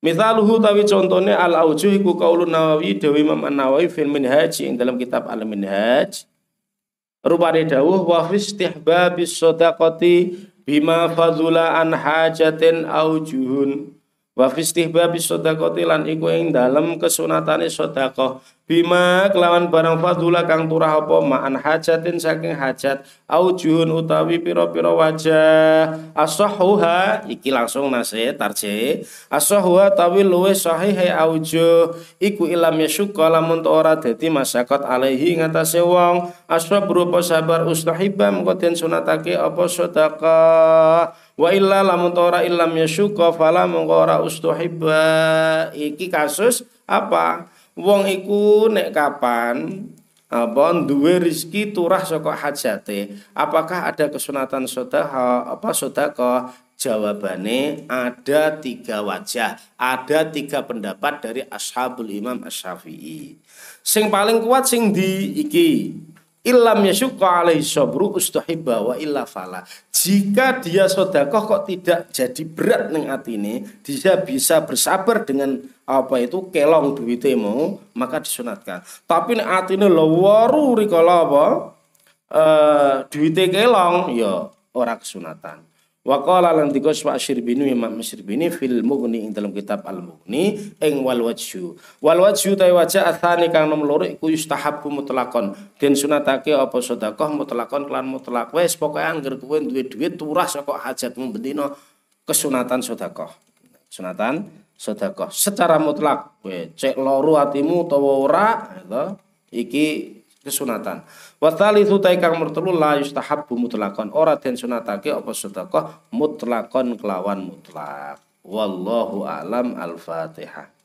Mithaluhu tawi contohnya al aujuh iku qaulun Nawawi Dewi Imam An-Nawawi fil Minhaj ing dalam kitab Al Minhaj Rupane dawuh wa istihbabis sadaqati bima fadula an hajatin aujuhun wa fi istihbabis sadaqati lan iku ing dalem kesunatane sedekah bima kelawan barang fadula kang turah apa? Ma'an hajatin saking hajat. Aujuhun utawi pira-pira wajah. Asahuha iki langsung nase tarje asahuha tawi luwe sahih aujuh iku ilam yasyukka lamun ora dadi masyakot alaihi ngatasé wong. Asbab berupa sabar ustahibba mengko den sunatake apa sedekah wa illa lamun ora ilam yasyukka fala mengko ora ustahibba iki kasus apa? Wong iku nek kapan apa duwe rizki turah saka hajate apakah ada kesunatan sedekah apa sedekah jawabane ada tiga wajah ada tiga pendapat dari ashabul imam asy-syafi'i. Sing paling kuat sing di iki Ilam yasukka alaihi sabru ustahibba wa illa fala. Jika dia sodakoh kok tidak jadi berat neng atine, dia bisa bersabar dengan apa itu kelong duwite mau, maka disunatkan. Tapi nek atine lho waru rikala apa? Eh duwite kelong ya ora kesunatan. Wa qala lan dikos Pak Syirbini Imam Syirbini fil Mughni ing dalam kitab Al Mughni ing wal wajhu. Wal wajhu ta wajah athani kang nomor loro iku yustahabu mutlakon. Den sunatake apa sedekah mutlakon kelan mutlak. Wis pokoke angger kowe duwe dhuwit turah saka hajatmu bendina kesunatan sedekah. Sunatan sedekah secara mutlak. Kowe cek loro atimu utawa ora iki kesunatan. Wa tsalitsu taikang mertelu la yustahabbu mutlaqan. Ora den sunatake apa sedekah mutlaqan kelawan mutlak. Wallahu alam al-Fatihah.